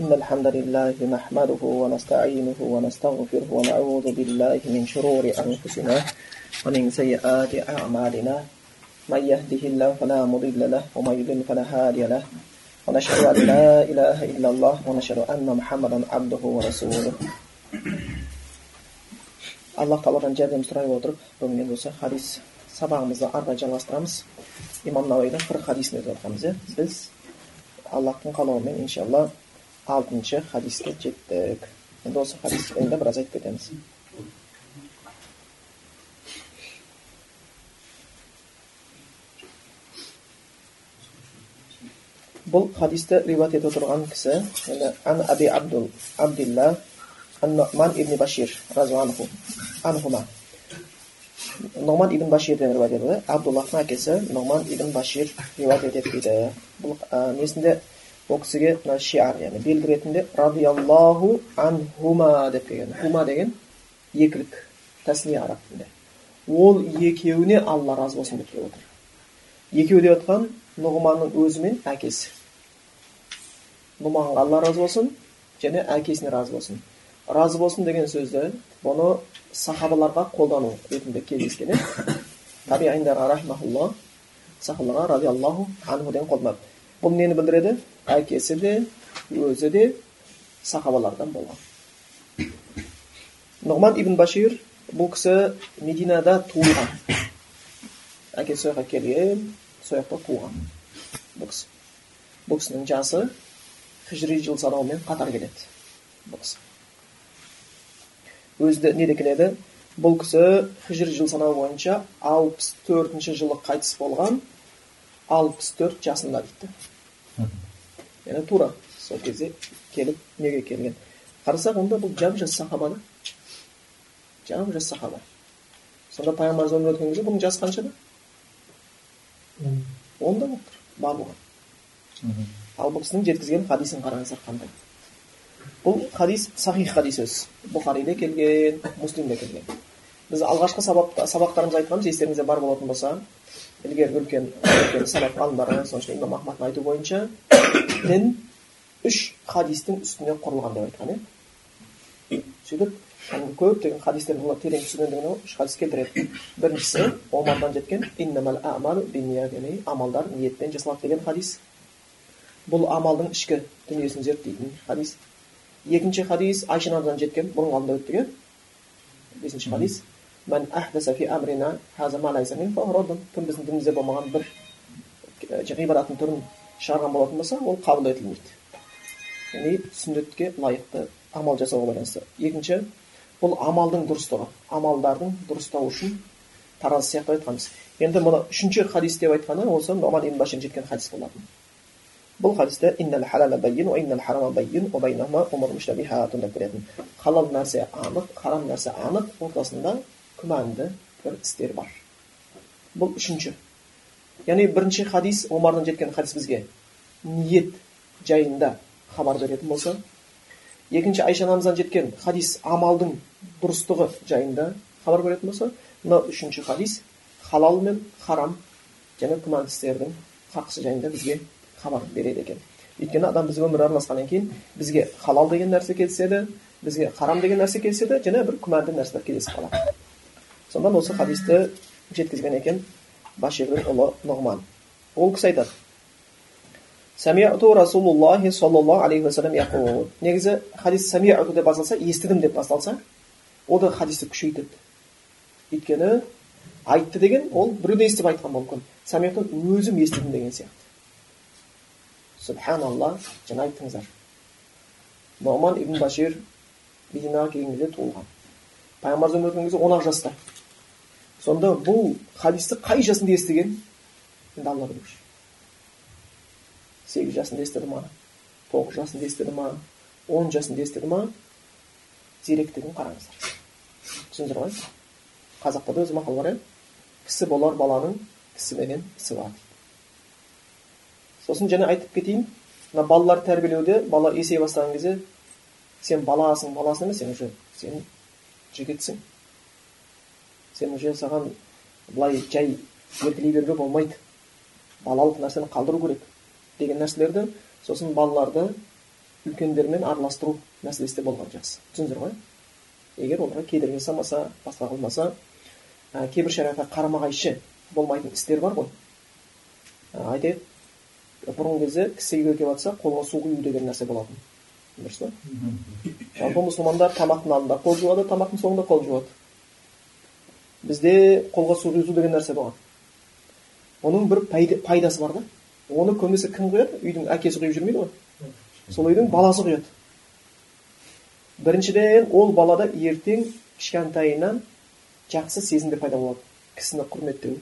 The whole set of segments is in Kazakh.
إن الحمد لله نحمده ونستعينه ونستغفره ونعوذ بالله من شرور أنفسنا ومن سيئات أعمالنا من يهده الله فلا مضل له ومن يضلل فلا هادي له ونشهد أن لا إله إلا الله ونشهد أن محمدا عبده ورسوله аллах тағаладан жәрдем сұрай отырып бүгін енді осы хадис сабағымызды ары қарай жалғастырамыз имам науидің қырық хадисін өтіп жатқанбыз иә біз аллахтың қалауымен иншалла алтыншы хадиске жеттік енді осы хадис жайында біраз айтып кетеміз бұл хадисті риуат етіп отырған кісі енді ан аби абдул абдилла ан ибн башир разуанху анхума ибн баширден риуат етеді абдуллахтың әкесі нұғман ибн башир риуат етеді дейді бұл несінде ол кісіге мына шиар яғни белгі ретінде радиаллаху анхума деп келген хума деген екілік тәсни араб тілінде ол екеуіне алла разы болсын деп келіп отыр екеуі деп жатқан нұғманның өзі мен әкесі нұғманға алла разы болсын және әкесіне разы болсын разы болсын деген сөзді бұны сахабаларға қолдану ретінде кездескен иә сахабаларға радиаллаху анху деген қолданады бұл нені білдіреді әкесі де өзі де сахабалардан болған нұғман ибн башир бұл кісі мединада туылған әкесі сол жаққа келген сол жақта туған бұл кісі бұл кісінің жасы хижри жыл санауымен қатар келеді бұл кісі өзі де неде келеді бұл кісі хижри жыл санауы бойынша алпыс төртінші жылы қайтыс болған алпыс төрт жасында дейді яғни тура сол кезде келіп неге келген қарасақ онда бұл жап жас сахаба да жап жас сахаба сонда пайғамбарымыз өмір өткен кезде бұның жасы қаншада онда болып тұр бар болған ал бұл кісінің жеткізген хадисін қараңыздар қандай бұл хадис сахих хадис өзі бұхариде келген муслимде келген біз алғашқы сабақ, сабақтарымызда айтқанбыз естеріңізде бар болатын болса үлкен салаф ғалымдары соның ішінде имам ахмадтың айтуы бойынша дін үш хадистің үстіне құрылған деп айтқан иә сөйтіп көптеген хадистерді олар терең түсінгендігіне үш хадис келтіреді біріншісі омардан жеткен амалдар ниетпен жасалады деген хадис бұл амалдың ішкі дүниесін зерттейтін хадис екінші хадис айша анамыздан жеткен бұрынғы алдында өттік иә бесінші хадис кім біздің дінімізде болмаған бір ғибадаттың түрін шығарған болатын болса ол қабыл етілмейді яғни сүннетке лайықты амал жасауға байланысты екінші бұл амалдың дұрыстығы амалдардың дұрыстау үшін таразы сияқты айтқанбыз енді мұны үшінші хадис деп айтқаны осы нұман ибн башир жеткен хадис болатын бұл хадисте халал нәрсе анық харам нәрсе анық ортасында күмәнді бір істер бар бұл үшінші яғни бірінші хадис омардан жеткен хадис бізге ниет жайында хабар беретін болса екінші айша анамыздан жеткен хадис амалдың дұрыстығы жайында хабар беретін болса мынау үшінші хадис халал мен харам және күмәнді істердің хақысы жайында бізге хабар береді екен өйткені адам біз өмір араласқаннан кейін бізге халал деген нәрсе кездеседі бізге харам деген нәрсе кездеседі және бір күмәнді нәрселер кездесіп қалады сонда осы хадисті жеткізген екен баширдің ұлы нұғман. Ол кісі айтады. Расулуллахи саллаллаху алейхи уассалам негізі хадис самиату деп басталса естідім деп басталса ол да хадисті күшейтеді. Өйткені айтты деген ол біреуден естіп айтқан мүмкін. Самиату өзім естідім деген сияқты. Субханалла жаңа айттыңыздар. Нұғман ибн башир мединаға келген кезде туылған. Пайғамбарымыз өмір кезде он ақ жаста. Сонда бұл хадисті қай жасында естіген? Енді алла білуші сегіз жасында естіді ма? Тоғыз жасында естіді ма? Он жасында естіді ма? Зеректігін қараңыздар. Түсіндіңіздер ғой қазақта да өзі мақал бар иә? Кісі болар баланың кісіменен ісі бар. Сосын және айтып кетейін. Мына балаларды тәрбиелеуде бала есейе бастаған кезде сен баласың баласың емес сен уже сен жігітсің. Сен уже саған былай жай еркелей беруге болмайды. Балалық нәрсені қалдыру керек деген нәрселерді сосын балаларды үлкендермен араластыру мәселесі де болған жақсы. Түсіндіңіздер ғой? Егер оларға кедергі жасамаса басқа қылмаса ә, кейбір шариғатқа қарама қайшы болмайтын істер бар ғой. Ә, айтайық бұрынғы кезде кісі үйге келіп жатса қолға су құю деген нәрсе болатын. Дұрыс па? Жалпы мұсылмандар тамақтың алдында қол жуады тамақтың соңында қол жуады. Бізде қолға су құйғызу деген нәрсе болған оның бір пайдасы бар да. Оны көбінесе кім құяды үйдің әкесі құйып жүрмейді ғой. Сол үйдің баласы құяды біріншіден ол балада ертең кішкентайынан жақсы сезімдер пайда болады. Кісіні құрметтеу.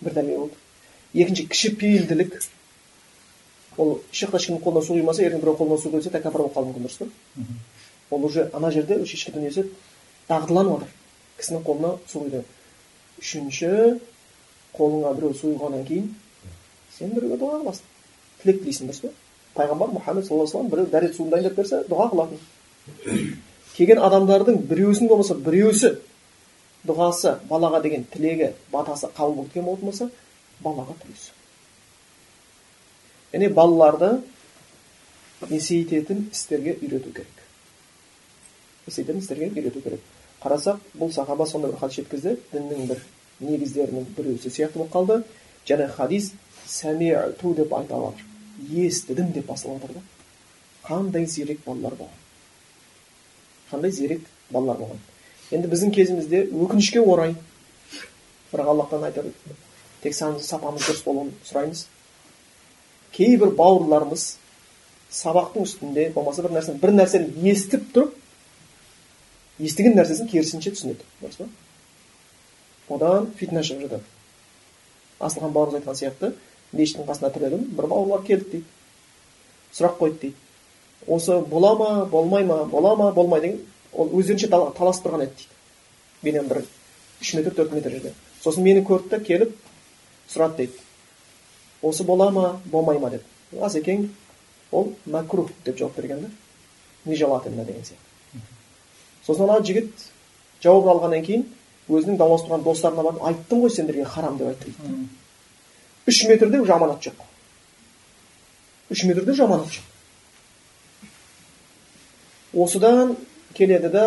Бір дәлел болды. Екінші кішіпейілділік. Ол еш жақта ешкімнің қолына су құймаса ертең біреу қолына су құйса тәкаппар болып қалуы мүмкін дұрыс па? Ол уже ана жерде уже ішкі дүниесі дағдыланып жатыр кісінің қолына су құйды үшінші қолыңа біреу су құйғаннан кейін сен біреуге дұға қыласың тілек тілейсің дұрыс па пайғамбар мұхаммед саллаллаху алейhi біреу дәрет суын дайындап берсе дұға қылатын келген адамдардың біреусінің болмаса біреусі дұғасы балаға деген тілегі батасы қабыл болып кеткен болатын болса балаға плюс яғни балаларды есейтетін істерге үйрету керек есейтетін істерге үйрету керек қарасақ бұл сахаба сондай бір хадис жеткізді. Діннің бір негіздерінің біреусі сияқты болып қалды. Және хадис сәмиту деп айта жатыр естідім деп басталып жатыр да. Қандай зерек балалар болған? Қандай зерек балалар болған? Енді біздің кезімізде өкінішке орай бірақ аллахтан айтар тек сапамыз дұрыс болуын сұраймыз кейбір бауырларымыз сабақтың үстінде болмаса бір нәрсені бір нәрсені естіп тұрып естіген нәрсесін керісінше түсінеді. Дұрыс па? Одан фитна шығып жатады асылхан бауырымыз айтқан сияқты мешіттің қасына тірелдім бір бауырлар келді дейді. Сұрақ қойды дейді. Осы бола ма болмай ма бола ма болмай деген ол өздерінше таласып тұрған еді дейді. Менен бір үш метр төрт метр жерде. Сосын мені көрді да келіп сұрады дейді. Осы бола ма болмай ма деп. Асекең ол макрух деп жауап берген да нежелательно деген сияқты. Сосын ана жігіт жауап алғаннан кейін өзінің дауласып тұрған достарына барып айттым ғой сендерге харам деп айтты дейді үш метрде жаманат жоқ. Үш метрде жаманат жоқ. Осыдан келеді да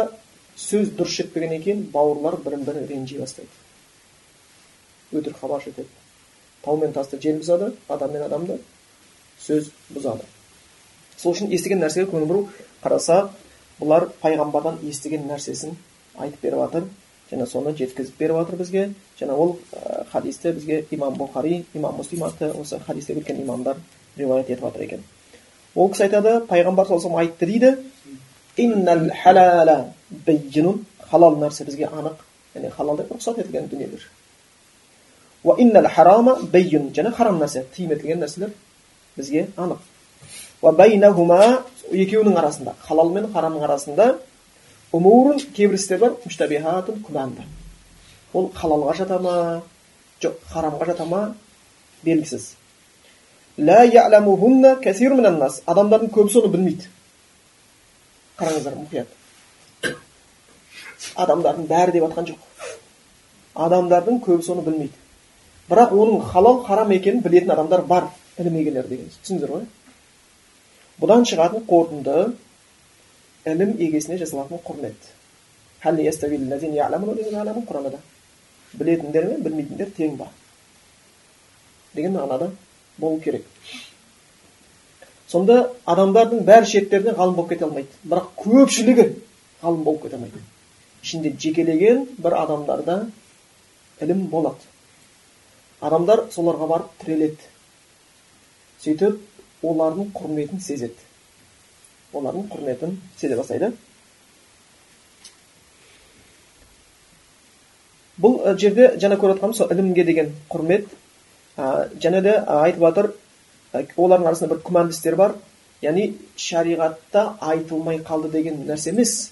сөз дұрыс жетпегеннен кейін бауырлар бірін бірі ренжи бастайды. Өтірік хабар жетеді. Тау мен тасты жел бұзады адам мен адамды сөз бұзады. Сол үшін естіген нәрсеге көңіл бұру қарасақ бұлар пайғамбардан естіген нәрсесін айтып беріп жатыр және соны жеткізіп беріп жатыр бізге. Және ол хадисті бізге имам бұхари имам муслим атты осы хадисте өткен имамдар риуаят етіп жатыр екен. Ол кісі айтады пайғамбар саллаллаху айтты дейді халал нәрсе бізге анық яғни халал деп рұқсат етілген дүниелер және харам нәрсе тыйым етілген нәрселер бізге анық. Екеуінің арасында халал мен харамның арасында умурун кейбір істер бар муштабихатун күмәнді ол халалға жата ма жоқ харамға жата ма белгісіз адамдардың көбісі оны білмейді қараңыздар мұқият адамдардың бәрі деп жатқан жоқ адамдардың көбісі оны білмейді бірақ оның халал харам екенін білетін адамдар бар ілім егелері деген түсіндіңіздер ғой бұдан шығатын қорытынды ілім егесіне жасалатын құрмет құранда білетіндер мен білмейтіндер тең ба деген мағынада болу керек сонда адамдардың бәрі шеттерінен ғалым болып кете алмайды бірақ көпшілігі ғалым болып кете алмайды ішінде жекелеген бір адамдарда ілім болады адамдар соларға барып тіреледі сөйтіп олардың құрметін сезеді олардың құрметін сезе бастайды бұл жерде жаңа көріп жатқанымыз сол ілімге деген құрмет ә, және де айтып жатыр олардың арасында бір күмәнді істер бар яғни шариғатта айтылмай қалды деген нәрсе емес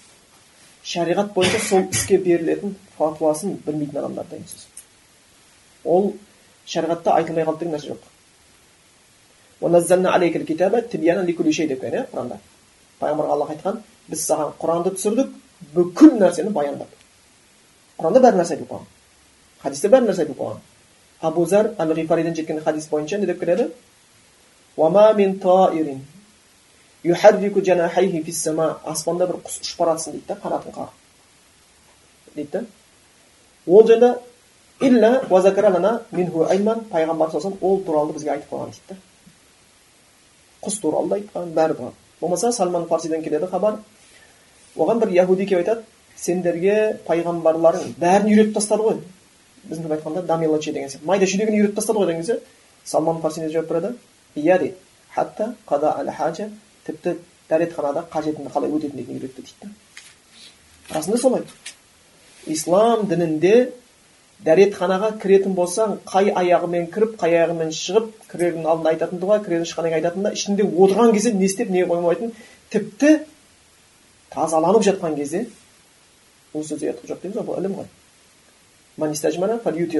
шариғат бойынша сол іске берілетін фатуасын білмейтін адамдар деген сөз ол шариғатта айтылмай қалды деген нәрсе жоқ деп иә құранда пайғамбарға аллах айтқан біз саған құранды түсірдік бүкіл нәрсені баяндап құранда бәрі нәрсе айтылып қойған хадисте бәрі нәрсе айтылып қойған абу зар әл ғифариден жеткен хадис бойынша не деп келеді аспанда бір құс ұшып бара жатсын дейді да қанатын қағып дейді да ол жайында пайғамбар саллаллаху ол туралы бізге айтып қойған дейді да құс туралы да айтқан бәрі бар болмаса салман фарсиден келеді хабар оған бір яхуди келіп айтады сендерге пайғамбарларың бәрін үйретіп тастады ғой біздің айтқанда дамилачи деген сияқты майда шүйдегін үйретіп тастады ғой деген кезде салман фарси жауап береді иә дейді хатта тіпті дәретханада қажетіңді қалай өтетіндігін үйретті дейді да расында солай ислам дінінде дәретханаға кіретін болсаң қай аяғымен кіріп қай аяғымен шығып кірердің алдында айтатын дұға кірерден шыққаннан кейін айтатын да ішінде отырған кезде не істеп не қоймайтын тіпті тазаланып жатқан кезде бұл сөзде ұятық жоқ дейміз ғой бұл ілім ғой.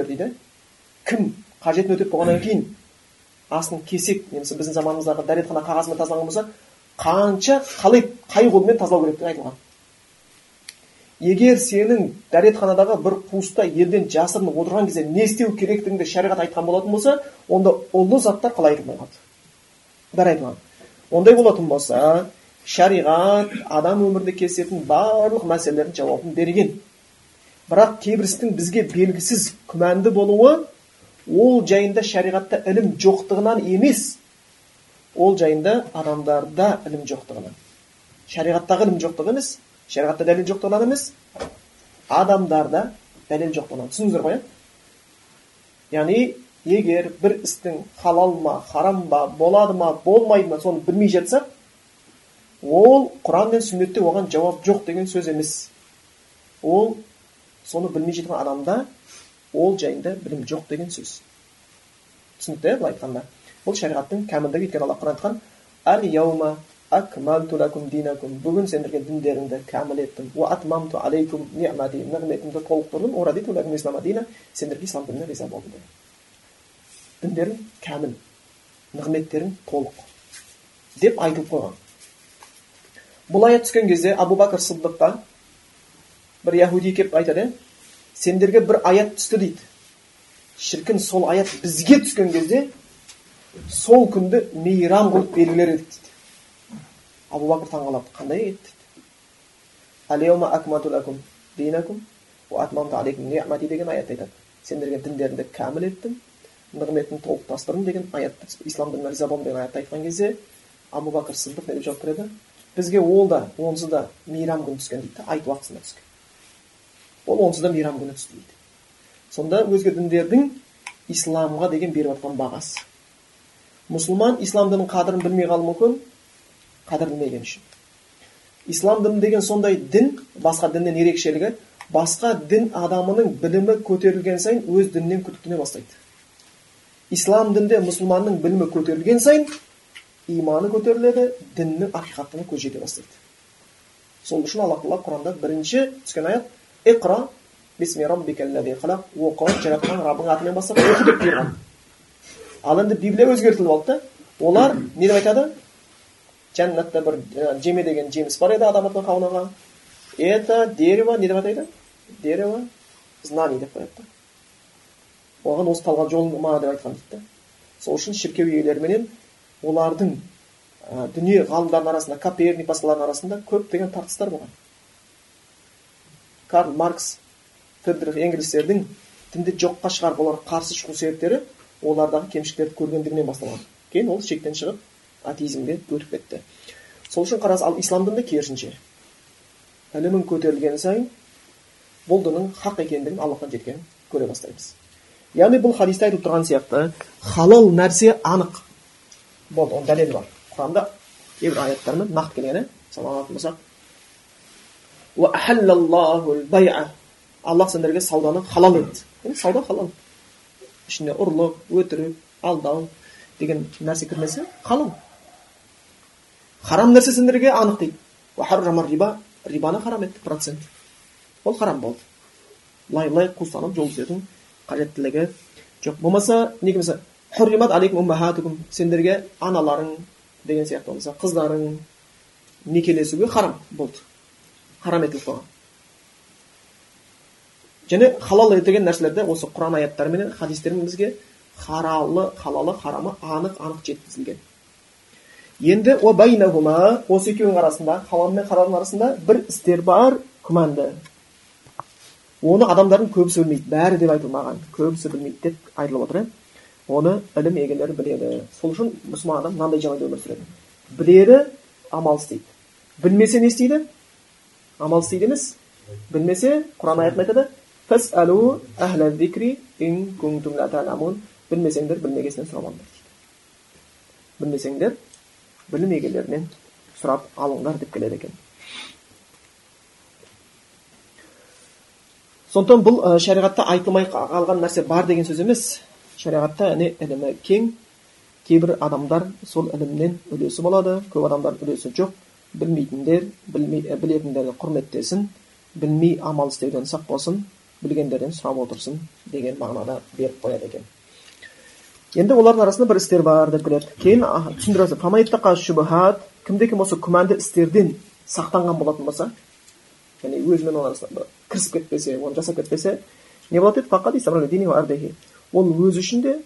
Дейді. Кім қажетін өтеп болғаннан кейін астын кесек немесе біздің заманымыздағы дәретхана қағазымен тазаланған болса қанша қалай қай қолмен тазалау керектігі айтылған. Егер сенің дәретханадағы бір қуыста елден жасырынып отырған кезде не істеу керектігіңді шариғат айтқан болатын болса онда ұлы заттар қалай айтылмай қалды бәрі айтылған. Ондай болатын болса шариғат адам өмірінде кездесетін барлық мәселелердің жауабын берген. Бірақ кейбір бізге белгісіз күмәнді болуы ол жайында шариғатта ілім жоқтығынан емес. Ол жайында адамдарда ілім жоқтығынан. Шариғаттағы ілім жоқтығы емес шариғатта дәлел жоқтығынан емес адамдарда дәлел жоқтығынан түсіндіңіздер ғой иә яғни егер бір істің халал ма харам ба болады ма болмайды ма соны білмей жатсақ ол құран мен сүннетте оған жауап жоқ деген сөз емес ол соны білмей жатқан адамда ол жайында білім жоқ деген сөз түсінікті иә былай айтқанда бұл шариғаттың кәмілдігі өйткені алла құран айтқан бүгін сендерге діндеріңді кәміл еттім нығметімді толықтырдым сендерге ислам дініне риза болдым деген діндерің кәміл нығметтерің толық деп айтылып қойған бұл аят түскен кезде абу бәкір сыдыққа бір яхуди келіп айтады сендерге бір аят түсті дейді шіркін сол аят бізге түскен кезде сол күнді мейрам қылып белгілер едік дейді абу бәкір таңқалады қандай аят деген аят айтады сендерге діндеріңді кәміл еттім нығметін толықтастырдым деген аятты ислам дініне риза болдым деген аятты айтқан кезде абу бәкір сыдық не деп жауап береді бізге ол да онсыз да мейрам күні түскен дейді айт уақытысында түскен ол онсыз да мейрам күні түсті дейді сонда өзге діндердің исламға деген беріп жатқан бағасы мұсылман ислам дінінің қадірін білмей қалуы мүмкін қадір білмеген үшін ислам діні деген сондай дін басқа діннен ерекшелігі басқа дін адамының білімі көтерілген сайын өз дінінен күдіктене бастайды ислам дінде мұсылманның білімі көтерілген сайын иманы көтеріледі діннің ақиқатына көз жете бастайды сол үшін алла тағала құранда бірінші түскен аят иқра оқы жаратқан раббың атымен бастап оқы деп бұйырған ал енді библия өзгертіліп алды да олар не деп айтады жәннатта бір жеме деген жеміс бар еді адам атынан қаунаға это дерево не деп атайды дерево знаний деп қояды оған осы талғат жолыма деп айтқан дейді да сол үшін шіркеу иелеріменен олардың ә, дүние ғалымдарының арасында коперник басқалардың арасында көптеген тартыстар болған карл маркс фридрих энгельстердің дінді жоққа шығарып оларға қарсы шығу себептері олардағы кемшіліктерді көргендігінен басталған кейін ол шектен шығып атеизмге өтіп кетті. Сол үшін қарас ал ислам дінінде керісінше. Ілімің көтерілген сайын бұл діннің хақ екендігін аллахтан жеткенін көре бастаймыз. Яғни бұл хадисте айтылып тұрған сияқты халал нәрсе анық. Болды оның дәлелі бар. Құранда кейбір аяттармен нақты келген иә аллах сендерге сауданы халал етті. Сауда халал. Ішіне ұрлық өтірік алдау деген нәрсе кірмесе халал. Харам нәрсе сендерге анық дейді риба рибаны харам етті процент ол харам болды былай былай қуыстанып жол түзеудің қажеттілігі жоқ болмаса неге болмаса алейкум уммахатукум сендерге аналарың деген сияқты болмаса қыздарың некелесуге харам болды харам етіліп қойған және халал деген нәрселерде осы құран аяттарыменен хадистермен бізге харалы халалы харамы анық анық жеткізілген енді осы екеуінің арасында халал мен харамның арасында бір істер бар күмәнді оны адамдардың көбісі білмейді бәрі деп айтылмаған көбісі білмейді деп айтылып отыр иә оны ілім егелері біледі сол үшін мұсылман адам мынандай жағдайда өмір сүреді біледі амал істейді білмесе не істейді амал істейді емес білмесе құран аятында айтады білмесеңдер білмегесінен сұрап білмесеңдер білім егелерінен сұрап алыңдар деп келеді екен сондықтан бұл ә, шариғатта айтылмай қалған нәрсе бар деген сөз емес шариғатта әне ілімі кең кейбір адамдар сол ілімнен үлесі болады көп адамдар үлесі жоқ білмейтіндер білмей, білетіндерді құрметтесін білмей амал істеуден сақ болсын білгендерден сұрап отырсын деген мағынада беріп қояды екен енді олардың арасында бір істер бар деп келеді кейін түсіндіреді кімде кім осы күмәнді істерден сақтанған болатын болса яғни өзімен оның арасында кірісіп кетпесе оны жасап кетпесе не болады еді ол өзі үшін де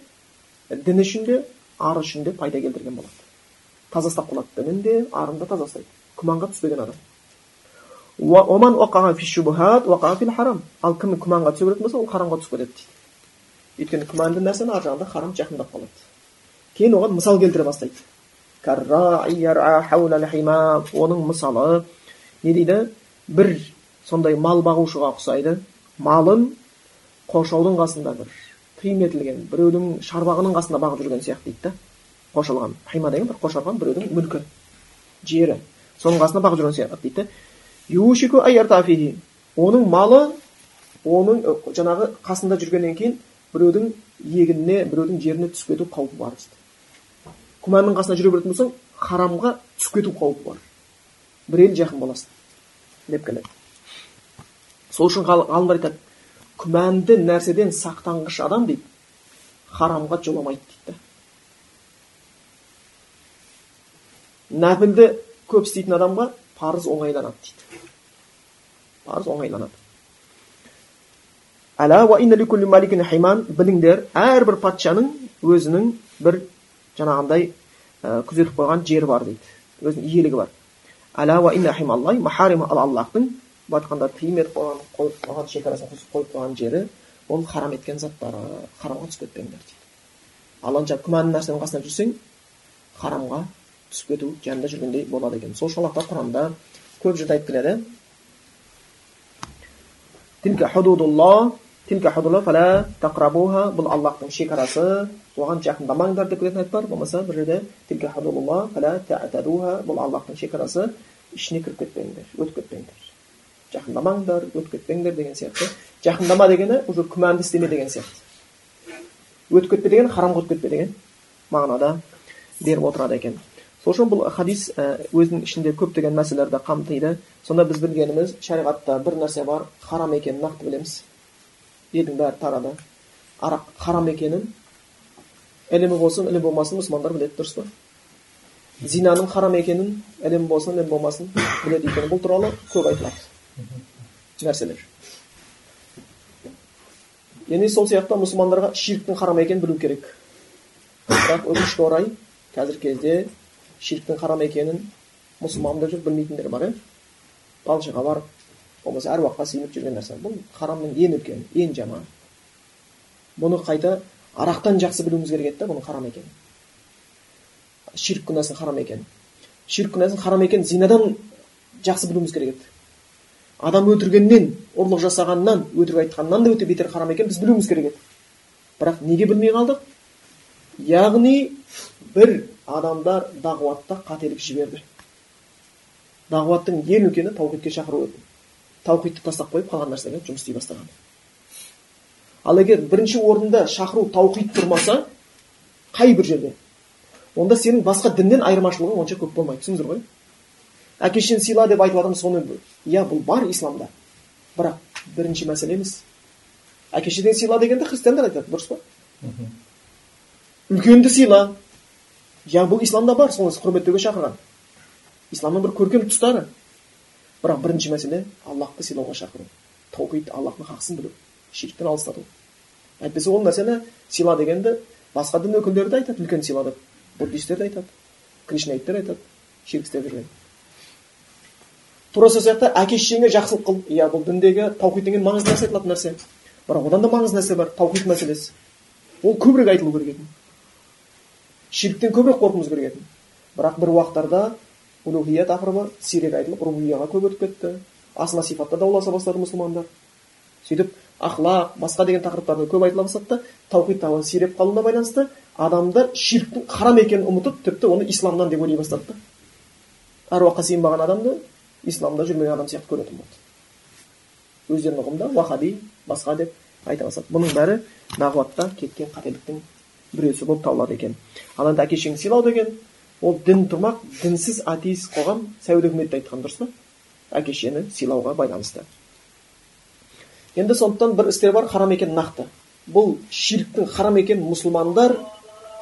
діні үшін де ары үшін де пайда келтірген болады таза ұстап қалады дінін де арын да таза ұстайды күмәнға түспеген адам ал кім күмәнға түсе беретін болса ол харамға түсіп кетеді дейді өйткені күмәнді нәрсені ар жағында харам жақындап қалады. Кейін оған мысал келтіре бастайды. Оның мысалы не дейді? Бір сондай мал бағушыға ұқсайды. Малын қоршаудың қасында бір тыйым етілген біреудің шарбағының қасында бағып жүрген сияқты дейді да. Қоршалған хайма деген бір қоршалған біреудің мүлкі жері. Соның қасында бағып жүрген сияқты дейді оның малы оның жаңағы қасында жүргеннен кейін біреудің егініне біреудің жеріне түсіп кету қаупі бар дейді күмәннің қасында жүре беретін болсаң харамға түсіп кету қаупі бар. Бір ел жақын боласың деп келеді. Сол үшін ғалымдар айтады күмәнді нәрседен сақтанғыш адам дейді. Харамға жоламайды дейді. Нәпілді көп істейтін адамға парыз оңайланады дейді. Парыз оңайланады. Біліңдер әрбір патшаның өзінің бір жаңағындай күзетіп қойған жері бар дейді өзінің иелігі бар ал аллахтың былай айтқанда тыйым етіп қойған қойып қойған шекарасын қойып қойған жері ол харам еткен заттары харамға түсіп кетпеңдер дейді ал анша күмәнді нәрсенің қасында жүрсең харамға түсіп кету жанында жүргендей болады екен сол үшін алла құранда көп жерде айтып келеді бұл аллахтың шекарасы оған жақындамаңдар деп келетін аят болмаса бір жерде бұл аллахтың шекарасы ішіне кіріп кетпеңдер өтіп кетпеңдер жақындамаңдар өтіп кетпеңдер деген сияқты жақындама дегені уже күмәнді істеме деген сияқты өтіп кетпе деген харамға өтіп кетпе деген мағынада беріп отырады екен сол үшін бұл хадис өзінің ішінде көптеген мәселелерді қамтиды сонда біз білгеніміз шариғатта бір нәрсе бар харам екенін нақты білеміз елдің бәрі тарады арақ харам екенін ілімі болсын ілім болмасын мұсылмандар біледі дұрыс па? Зинаның харам екенін ілім болсын ілім болмасын біледі екен. Бұл туралы көп айтылады. Нәрселер. Яғни сол сияқты мұсылмандарға ширктің харам екенін білу керек. Бірақ өкінішке орай қазіргі кезде ширктің харам екенін мұсылман деп жүріп білмейтіндер бар иә балшыға барып болмаса әруаққа сыйынып жүрген нәрсе бұл харамның ең үлкені ең жаманы бұны қайта арақтан жақсы білуіміз керек еді да бұның харам екенін ширк күнәсінің харам екенін ширк күнәсінің харам екенін зинадан жақсы білуіміз керек еді адам өлтіргеннен ұрлық жасағаннан өтірік айтқаннан да өте бетер харам екенін біз білуіміз керек еді бірақ неге білмей қалдық яғни бір адамдар дағуатта қателік жіберді дағуаттың ең үлкені таухидке шақыру еді таухидты тастап қойып қалған нәрсемен жұмыс істей бастаған. Ал егер бірінші орында шақыру таухид тұрмаса қай бір жерде? Онда сенің басқа діннен айырмашылығың онша көп болмайды түсіндіңіздер ғой? Әке шешені сыйла деп айтып жатырмыз соны иә бұл бар исламда. Бірақ бірінші мәселе емес. Әке шешеден сыйла дегенді христиандар айтады дұрыс па? Үлкенді сыйла. Иә бұл исламда бар соны құрметтеуге шақырған. Исламның бір көркем тұстары. Бірақ бірінші мәселе аллахты сыйлауға шақыру. Таухид аллахтың хақысын білу ширктен алыстату. Әйтпесе ол нәрсені сыйла дегенді басқа дін өкілдері де айтады үлкен сыйла деп. Буддисттер де айтады кришнаиттер айтады ширк істеп жүрген. Тура сол сияқты әке шешеңе жақсылық қыл. Иә бұл діндегі таухид деген маңызды нәрсе айтылатын нәрсе. Бірақ одан да маңызды нәрсе бар таухид мәселесі. Ол көбірек айтылу керек еді. Ширктен көбірек қорқуымыз керек еді. Бірақ бір уақыттарда улухия тақырыбы сирек айтылып рубияға көп өтіп кетті асма сипатта дауласа бастады мұсылмандар сөйтіп ахлақ басқа деген тақырыптарда көп айтыла бастады да таухид тағы сиреп қалуына байланысты адамдар ширктің харам екенін ұмытып тіпті оны исламнан деп ойлай бастады да әруаққа сыйынбаған адамды исламда жүрмеген адам сияқты көретін болды өздерінің ұғымында уахаби басқа деп айта бастады бұның бәрі нағуатта кеткен қателіктің біреусі болып табылады екен ал енді әке шешеңді сыйлау деген ол дін тұрмақ дінсіз атеист қоғам сәуд үкіметте айтқан дұрыс па? Әке шешені сыйлауға байланысты. Енді сондықтан бір істер бар харам екені нақты. Бұл ширктің харам екенін мұсылмандар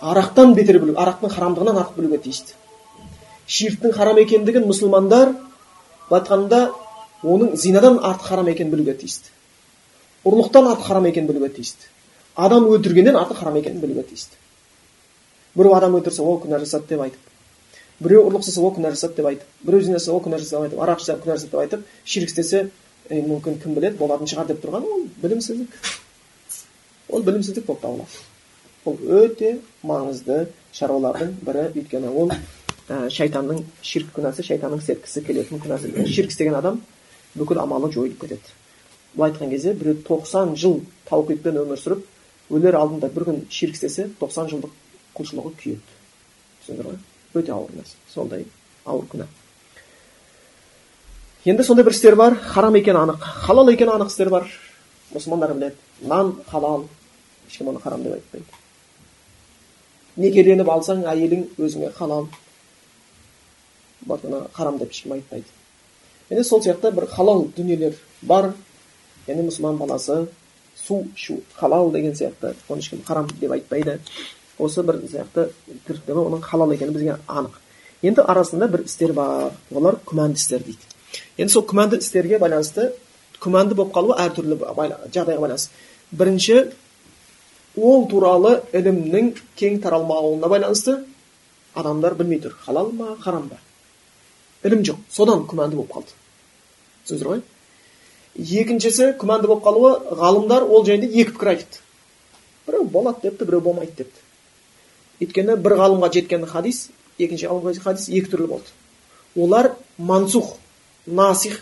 арақтан бетер білу арақтың харамдығынан артық білуге тиісті. Ширктің харам екендігін мұсылмандар былай айтқанда оның зинадан артық харам екенін білуге тиісті. Ұрлықтан артық харам екенін білуге тиісті. Адам өлтіргеннен артық харам екенін білуге тиісті. Біреу адам өлтірсе ол күнә жасады деп айтып. Біреу ұрлық жасаса ол күнә жасады деп айтып. Біреу зина ол күнә жасады деп айтып. Арақ ішсе күнә жасады деп айтып. Ширк істесе мүмкін кім біледі болатын шығар деп тұрған ол білімсіздік. Ол білімсіздік болып табылады. Бұл өте маңызды шаруалардың бірі. Өйткені ол ә, шайтанның ширк күнәсі шайтанның серткісі келетін күнәсі. Ширк істеген адам бүкіл амалы жойылып кетеді. Былай айтқан кезде біреу тоқсан жыл таухидпен өмір сүріп өлер алдында бір күн ширк істесе тоқсан жылдық құлшылығы күйеді. түсіндіңдер ғой? Өте ауыр нәрсе. Сондай ауыр күнә. Енді сондай бір істер бар. Харам екені анық. Халал екені анық істер бар. Мұсылмандар біледі. Нан халал. Ешкім оны харам деп айтпайды. Некеленіп алсаң әйелің өзіңе халал. Харам деп ешкім айтпайды. Міне сол сияқты бір халал дүниелер бар. Яғни мұсылман баласы су ішу халал деген сияқты. Оны ешкім харам деп айтпайды. Осы бір сияқты тіршілігі оның халал екені бізге анық. Енді арасында бір істер бар. Олар күмәнді істер дейді. Енді сол күмәнді істерге байланысты күмәнді болып қалуы әртүрлі жағдайға байланысты. Бірінші ол туралы ілімнің кең таралмауына байланысты адамдар білмей тұр. Халал ма харам ба? Ілім жоқ. Содан күмәнді болып қалды. Түсіндіңіздер ғой? Екіншісі күмәнді болып қалуы ғалымдар ол жайында екі пікір айтыпты біреу болады депті біреу болмайды депті. Өйткені бір ғалымға жеткен хадис екінші ғалымға хадис екі түрлі болды. Олар мансух насих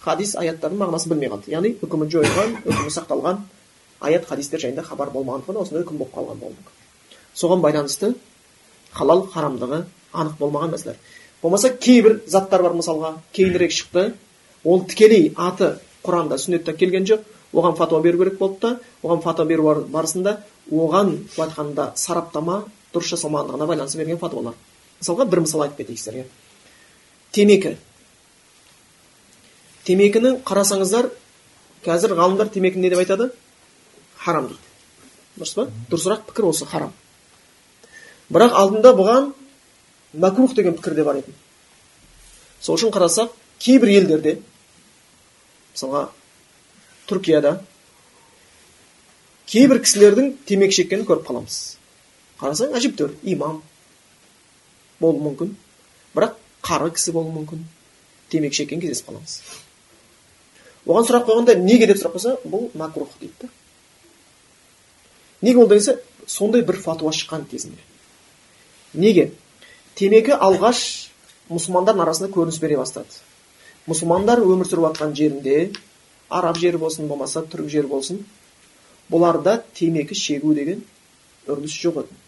хадис аяттардың мағынасын білмей қалды. Яғни үкімі жойылған үкімі сақталған аят хадистер жайында хабар болмағандықтан осындай үкім болып қалған болуы соған байланысты халал харамдығы анық болмаған мәселелер. Болмаса кейбір заттар бар мысалға. Кейінірек шықты. Ол тікелей аты құранда сүннетте келген жоқ. Оған фатуа беру керек болды да оған фатуа беру барысында оған былай айтқанда сараптама дұрыс жасалмағандығына байланысты берген фатуалар мысалға бір мысал айтып кетейік сіздерге. Темекі. Темекіні қарасаңыздар қазір ғалымдар темекіні не деп айтады? Харам дейді. Дұрыс па? Дұрысырақ пікір осы харам. Бірақ алдында бұған мәкрух деген пікір де бар еді. Сол үшін қарасақ кейбір елдерде мысалға түркияда кейбір кісілердің темекі шеккенін көріп қаламыз. Қарасаң әжептәуір имам болуы мүмкін бірақ қары кісі болуы мүмкін темекі шеккен кездесіп қаламыз оған сұрақ қойғанда неге деп сұрақ қойса бұл макрух дейді да неге ол десе сондай бір фатуа шыққан кезінде неге темекі алғаш мұсылмандардың арасында көрініс бере бастады мұсылмандар өмір сүріп жатқан жерінде араб жері болсын болмаса түрік жері болсын бұларда темекі шегу деген үрдіс жоқ еді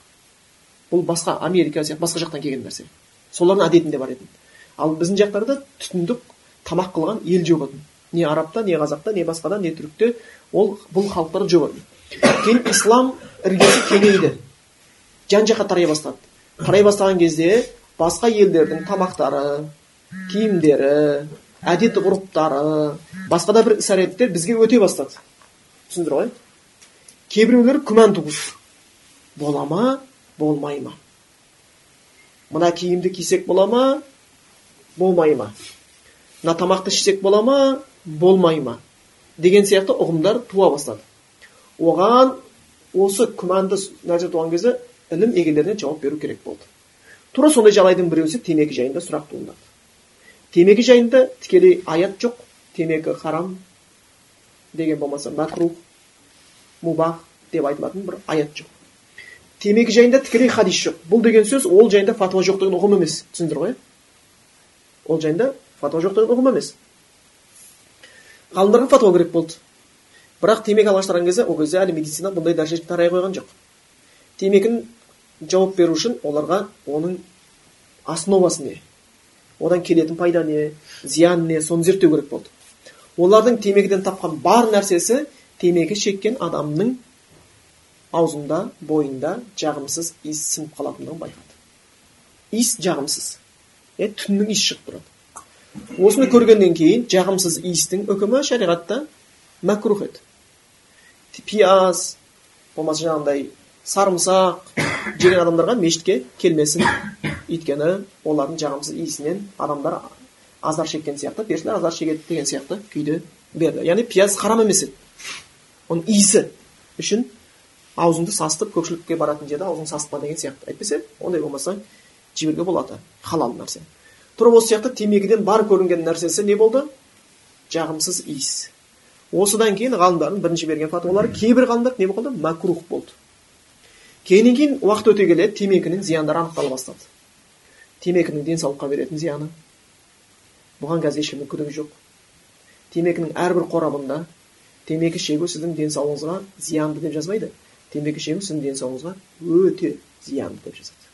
бұл басқа америка сияқты басқа жақтан келген нәрсе. Солардың әдетінде бар еді. Ал біздің жақтарда түтіндік тамақ қылған ел жоқ еді. Не арабта не қазақта не басқада не түрікте ол бұл халықтар жоқ еді. Кейін ислам іргесі кеңейді. Жан жаққа тарай бастады. Тарай бастаған кезде басқа елдердің тамақтары киімдері әдет ғұрыптары басқа да бір іс әрекеттер бізге өте бастады. Түсіндіңдер ғой кейбіреулер күмән туғызды. Бола ма? Болмай ма? Мына киімді кисек бола ма? Болмай ма? Мына тамақты ішсек бола ма? Болмай ма? Деген сияқты ұғымдар туа бастады. Оған осы күмәнді нәрсе туған кезде ілім егелеріне жауап беру керек болды. Тура сондай жағдайдың біреусі темекі жайында сұрақ туындады. Темекі жайында тікелей аят жоқ. Темекі харам деген болмаса макрух мубах деп айтылатын бір аят жоқ. Темекі жайында тікелей хадис жоқ. Бұл деген сөз ол жайында фатуа жоқ деген ұғым емес түсіндіңіздер ғой? Ол жайында фатуа жоқ деген ұғым емес ғалымдарға фатуа керек болды. Бірақ темекі алғаш тараған кезде ол кезде әлі медицина бұндай дәрежеге тарай қойған жоқ. Темекінің жауап беру үшін оларға оның основасы не? Одан келетін пайда не? Зиян не? Соны зерттеу керек болды. Олардың темекіден тапқан бар нәрсесі темекі шеккен адамның аузында бойында жағымсыз иіс сіңіп қалатындығын байқады. Иіс жағымсыз. Иә түннің иісі шығып тұрады. Осыны көргеннен кейін жағымсыз иістің үкімі шариғатта мәкрух еді. Пияз болмаса жаңағындай сарымсақ жеген адамдарға мешітке келмесін өйткені олардың жағымсыз иісінен адамдар азар шеккен сияқты періштелер азар шегеді деген сияқты күйде берді. Яғни пияз харам емес еді. Оның иісі үшін аузыңды састып көпшілікке баратын жерде аузыңды састықпа деген сияқты. Әйтпесе ондай болмаса жіберуге болады. Халал нәрсе. Тура осы сияқты темекіден бар көрінген нәрсесі не болды? Жағымсыз иіс. Осыдан кейін ғалымдардың бірінші берген фатуалары кейбір ғалымдар не болды? Макрух болды. Кейіннен кейін уақыт өте келе темекінің зияндары анықтала бастады. Темекінің денсаулыққа беретін зияны. Бұған қазір ешкімнің күдігі жоқ. Темекінің әрбір қорабында темекі шегу сіздің денсаулығыңызға зиянды деп жазбайды. Темекі шегу сіздің денсаулығыңызға өте зиянды деп жазады.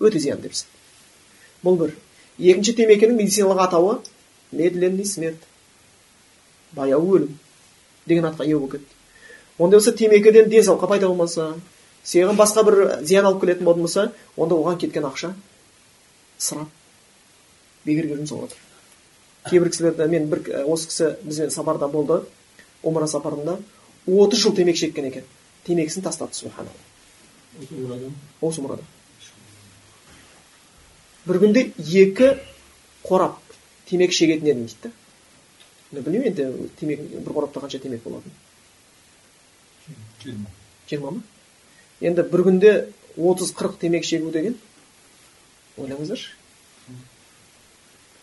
Өте зиянды деп жазады. Бұл бір. Екінші темекінің медициналық атауы медленный смерть. Баяу өлім деген атқа ие болып кетті. Ондай болса темекіден денсаулыққа пайда болмаса саған басқа бір зиян алып келетін болатын болса онда оған кеткен ақша ысырап бекерге жұмсап жатыр кейбір кісілерді мен бір осы кісі бізбен сапарда болды омра сапарында отыз жыл темекі шеккен екен. Темекісін тастады субханалла осы умрада бір күнде екі қорап темекі шегетін едім дейді да білмеймін енді темекі бір қорапта қанша темекі болатынын жиырма жиырма ма енді бір күнде отыз қырық темекі шегу деген ойлаңыздаршы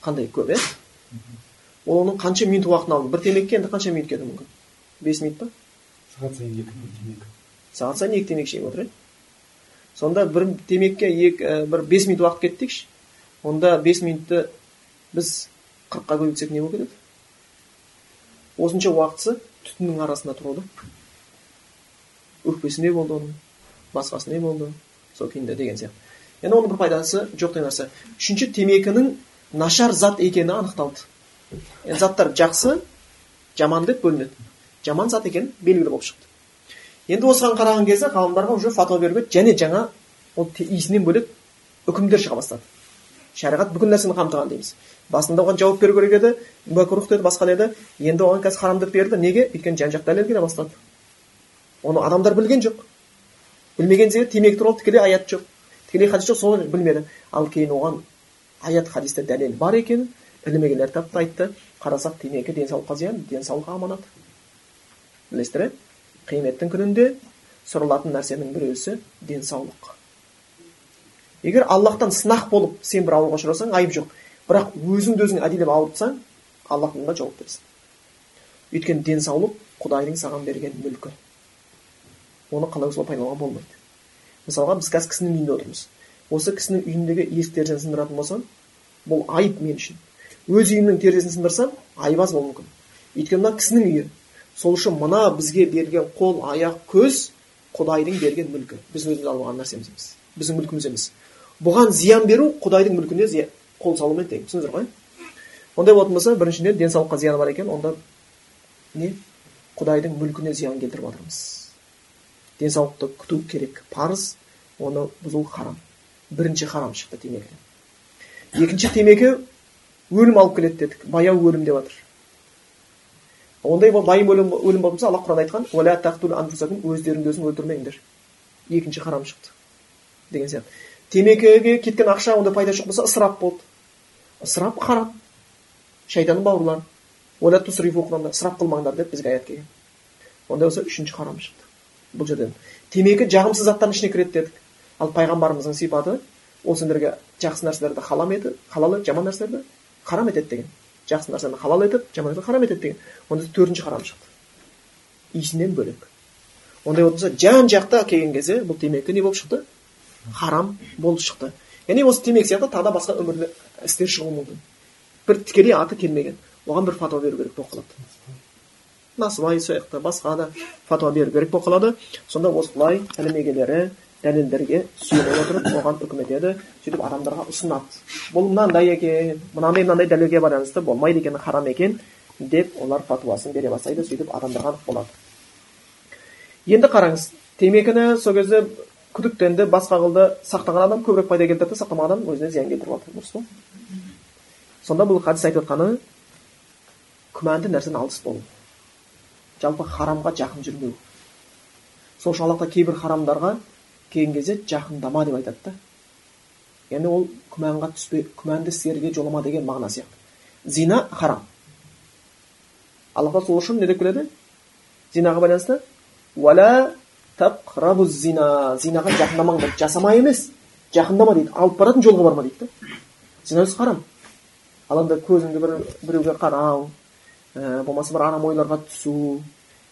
қандай көп иә ол оның қанша минут уақытын алды бір темекіге енді қанша минут кетуі мүмкін бес минут па сағат темекі сағат сайын екі темекі шегіп отыр иә сонда бір темекіге екі, бір бес минут уақыт кетті онда бес минутты біз қырыққа көбейтсек не болып кетеді? Осынша уақытысы түтіннің арасында тұруда өкпесі не болды оның? Басқасы не болды? Сол күйінде деген сияқты. Енді оның бір пайдасы жоқ деген нәрсе. Үшінші темекінің нашар зат екені анықталды. Заттар жақсы жаман деп бөлінеді. Жаман зат екені белгілі болып шықты. Енді осыған қараған кезде ғалымдарға уже фатуа беруге және жаңа ол иісінен бөлек үкімдер шыға бастады. Шариғат бүкіл нәрсені қамтыған дейміз. Басында оған жауап беру керек еді макрух деді басқа деді? Енді оған қазір харам деп берді. Неге? Өйткені жан жақ дәлел келе бастады. Оны адамдар білген жоқ. Білмеген себебі темекі туралы тікелей аят жоқ. Тікелей хадис жоқ соны білмеді. Ал кейін оған аят хадисте дәлел бар екенін ілімегелер тапты айтты. Қарасақ темекі денсаулыққа зиян денсаулық аманат. Білесіздер қияметтің күнінде сұралатын нәрсенің біреусі денсаулық. Егер аллахтан сынақ болып сен бір ауруға ұшырасаң айып жоқ. Бірақ өзіңді өзің әдейілеп ауыртсаң аллах мұнда жауап берсін. Өйткені денсаулық құдайдың саған берген мүлкі. Оны қалай солай пайдалануға болмайды. Мысалға біз қазір кісінің үйінде отырмыз. Осы кісінің үйіндегі есік терезені сындыратын болсам бұл айып мен үшін. Өз үйімнің терезесін сындырсам айып аз болуы мүмкін. Өйткені мына кісінің үйі сол үшін мына бізге берген қол аяқ көз құдайдың берген мүлкі. Біз өзіміз алып алған нәрсеміз емес. Біздің мүлкіміз емес. Бұған зиян беру құдайдың мүлкіне қол салумен тең. Түсіндіңіздер ғой? Ондай болатын болса біріншіден денсаулыққа зияны бар екен. Онда не? Құдайдың мүлкіне зиян келтіріп жатырмыз денсаулықты күту керек. Парыз оны бұзу харам. Бірінші харам шықты темекіден екінші темекі өлім алып келеді дедік. Баяу өлім деп жатыр ондай байым өлім, өлім болса алла құран айтқан өздеріңді өзің өлтірмеңдер екінші харам шықты. Деген сияқты. Темекіге кеткен ақша ондай пайда жоқ болса ысырап болды. Ысырап харам. Шайтанның бауырлары ысырап қылмаңдар деп бізге аят келген. Ондай болса үшінші харам шықты. Бұл жерден темекі жағымсыз заттардың ішіне кіреді дедік. Ал пайғамбарымыздың сипаты ол сендерге жақсы нәрселерді халал етіп халал етіп жаман нәрселерді харам етеді деген. Жақсы нәрсені халал етіп жаман нәрсені харам етеді деген. Онда төртінші харам шықты. Иісінен бөлек. Ондай болса жан жақта келген кезде бұл темекі не болып шықты? Харам болып шықты. Яғни осы темекі сияқты тағы да басқа өмірлі істер шығуы мүмкін. Бір тікелей аты келмеген. Оған бір фатуа беру керек болып қалады. Насыбай сияқты басқа да фатуа беру керек болып қалады. Сонда осылай егелері дәлелдерге сүйене отырып оған үкім етеді сөйтіп адамдарға ұсынады. Бұл мынандай екен мынандай мынандай дәлелге байланысты болмайды екен харам екен деп олар фатуасын бере бастайды сөйтіп адамдарға болады. Енді қараңыз темекіні сол кезде күдіктенді басқа қылды сақтаған адам көбірек пайда келтірді сақтамаған адам өзіне зиян келтіріп алды. Дұрыс па сонда бұл хадис айтып отқаны күмәнді нәрседен алыс болу. Жалпы харамға жақын жүрмеу. Сол үшін аллах кейбір харамдарға келген кезде жақындама деп айтады да. Яғни ол күмәнға түспе күмәнді істерге жолама деген мағына сияқты. Зина харам. Алла тағала сол үшін не деп келеді? Зинаға байланысты уәлә зина зинаға жақындамаңдар жасама емес жақындама дейді алып баратын жолға барма дейді да. Зина харам. Ал енді көзіңді бір біреуге қарау ә, болмаса бір арам ойларға түсу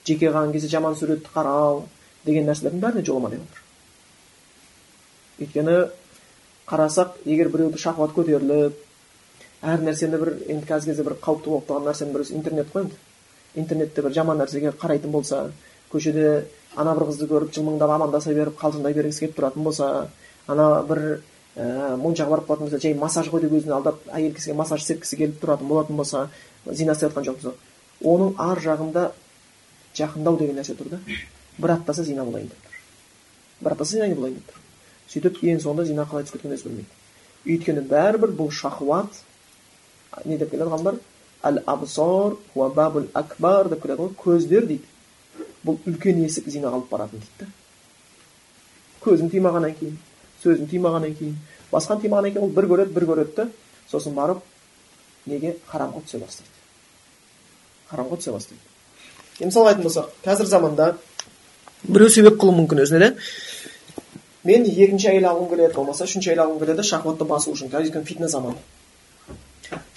жеке қалған кезде жаман суретті қарау деген нәрселердің бәріне жолама деп отыр өйткені қарасақ егер біреуді шахват көтеріліп әр нәрсені бір енді қазіргі кезде бір қауіпті болып тұрған нәрсенің бірі интернет қой енді. Интернетте бір жаман нәрсеге қарайтын болса көшеде ана бір қызды көріп жылмыңдап амандаса беріп қалжыңдай бергісі келіп тұратын болса ана бір ә, моншаға барып қалатын болса жай массаж ғой деп өзін алдап әйел кісіге массаж істеткісі келіп тұратын болатын болса зина істеп жатқан жоқпыз оның ар жағында жақындау деген нәрсе тұр да. Бір аттаса зина болайын деп тұр. Бір аттаса зина болайын деп тұр? Сөйтіп ең соңында зина қалай түсіп кеткенін өзі білмейді. Өйткені бәрібір бұл шахуат не деп келеді ғалымдар? Әл абсор бабул акбар деп келеді ғой көздер дейді. Бұл үлкен есік зинаға алып баратын дейді да. Көзің тимағаннан кейін сөзің тимағаннан кейін басқан тимағаннан кейін ол бір көреді бір көреді да сосын барып неге? Харамға түсе бастайды. Харамға түсе бастайды. Мысалы айтатын болсақ қазір заманда біреу себеп қылуы мүмкін өзіне да мен екінші әйел алғым келеді болмаса үшінші әйел алғым келеді шахватты басу үшін қазір өйткені заманы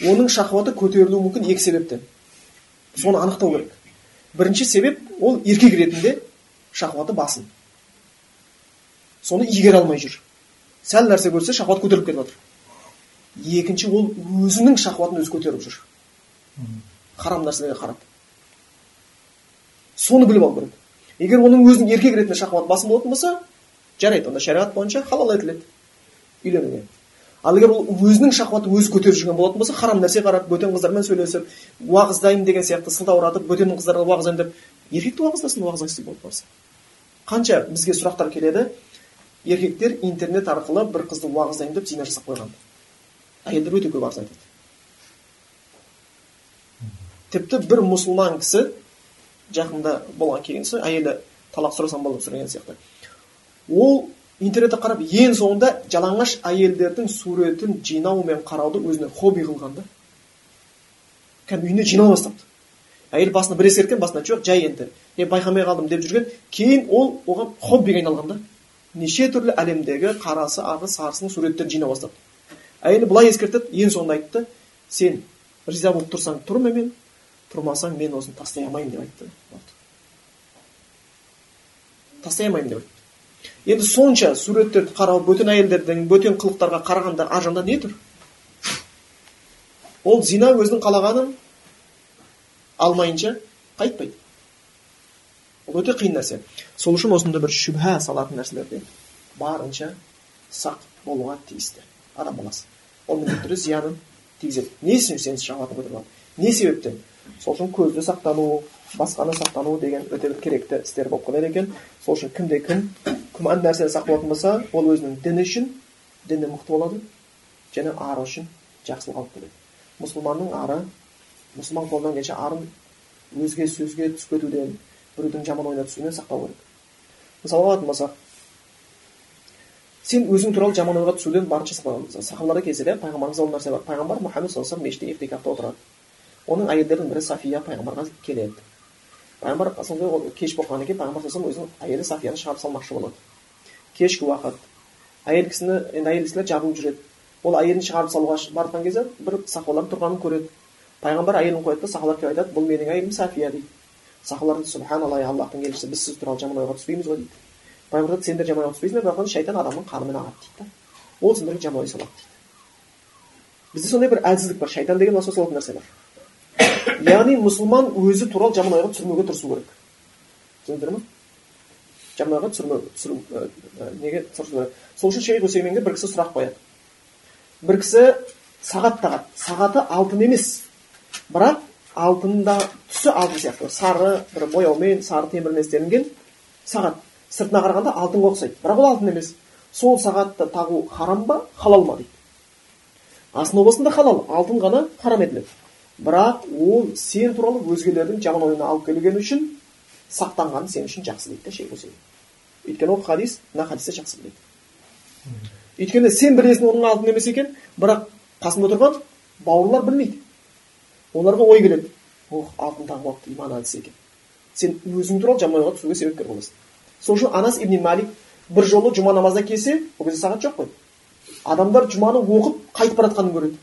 оның шахваты көтерілуі мүмкін екі себептен соны анықтау керек бірінші себеп ол еркек ретінде шахваты басын соны игере алмай жүр сәл нәрсе көрсе шахват көтеріліп кетіп жатыр екінші ол өзінің шахватын өзі көтеріп жүр харам нәрселерге қарап соны біліп алу керек егер оның өзінің еркек ретінде шахваты басым болатын болса жарайды онда шариғат бойынша халал етіледі үйленуге. Ал егер ол өзінің шахватын өзі көтеріп жүрген болатын болса харам нәрсе қарап бөтен қыздармен сөйлесіп уағыздаймын деген сияқты сылтауратып бөтен қыздарға уағыздаймын деп еркекті уағыздасын уағыз айтсын болып барса. Қанша бізге сұрақтар келеді? Еркектер интернет арқылы бір қызды уағыздаймын деп зина жасап қойған. Әйелдер өте көп арыз айтады. Тіпті бір мұсылман кісі жақында болған келген әйелі талақ сұрасам болады деген сияқты. Ол интернетте қарап ең соңында жалаңаш әйелдердің суретін жинау мен қарауды өзіне хобби қылған да. Кәдімгі үйіне жинау бастапты. Әйел басына бір ескерткен басына жоқ жай енді мен байқамай қалдым деп жүрген. Кейін ол оған хоббиге айналған да. Неше түрлі әлемдегі қарасы ағы сарысының суреттерін жинай бастады әйелі былай ескертеді ең соңында айтты сен риза болып тұрсаң тұр мен тұрмасаң мен осыны тастай алмаймын деп айтты. Тастай алмаймын деп айтты. Енді сонша суреттерді қарау бөтен әйелдердің бөтен қылықтарға қарағанда ар жағында не тұр? Ол зина өзінің қалағанын алмайынша қайтпайды. Ол өте қиын нәрсе. Сол үшін осындай бір шүбә салатын нәрселерде барынша сақ болуға тиісті. Адам баласы. Ол міндетті түрде зиянын тигізеді. Не үшін сен көтеріп не себептен? Сол үшін көзді сақтану басқаны сақтану деген өте бір керекті істер болып қалады екен. Сол үшін кімде кім күмән нәрседен сақ болатын болса ол өзінің діні үшін діні мықты болады және ары үшін жақсылық алып келеді. Мұсылманның ары мұсылман қолынан келгенше арын өзге сөзге түсіп кетуден біреудің жаман ойына түсуінен сақтау керек. Мысалға алатын болсақ сен өзің туралы жаман ойға түсуден барынша сахабаларда кездер иә пайғамбарымыз ол нәрсе бар. Пайғамбар мұхаммед саллаллаху алейhi мешітте отырады оның әйелдерінің бірі сафия пайғамбарға келеді. Пайғамбар сондай кеш болып қалғаннан кейін пайғамбар өзінің әйелі сафияны шығарып салмақшы болады кешкі уақыт әйел кісіні енді әйел кісілер жабылып жүреді ол әйелін шығарып салуға жатқан кезде бір сахабалар тұрғанын көреді пайғамбар әйелін қояды да сахабалар келіп айтады бұл менің әйелім сафия дейді сахабалар субханалла аллахтың елшісі біз сіз туралы жаман ойға түспейміз ғой дейді пайғамбар айтады сендер жаман ойға түспейсіңдер бірақ шайтан адамның қанымен ағады дейді да ол сендерге жаман ой салады дейді бізде сондай бір әлсіздік бар шайтан деген салатын нәрсе бар яғни мұсылман өзі туралы жаман ойға түсірмеуге тырысу керек. Түсіндіңіздер ма жаман ойға түсірмеу неге сол үшін шейх усейменге бір кісі сұрақ қояды. бір кісі сағат тағады сағаты алтын емес. бірақ алтында түсі алтын сияқты. сары бір бояумен сары темірмен істелінген сағат. сыртына қарағанда алтынға ұқсайды. бірақ ол алтын емес. сол сағатты тағу харам ба? халал ма дейді. Основасында халал. Алтын ғана харам етіледі. Бірақ ол сен туралы өзгелердің жаман ойына алып келгені үшін сақтанғаны сен үшін жақсы дейді да шейх өйткені ол хадис мына хадисті жақсы біледі. Өйткені сен білесің оның алтын емес екен бірақ қасында тұрған бауырлар білмейді. Оларға ой келеді. Ох алтын тағып алыпты иманы әлсіз екен. Сен өзің туралы жаман ойға түсуге себепкер боласың. Сол үшін анас ибн малик бір жолы жұма намазына келсе ол кезде сағат жоқ қой. Адамдар жұманы оқып қайтып бара жатқанын көреді.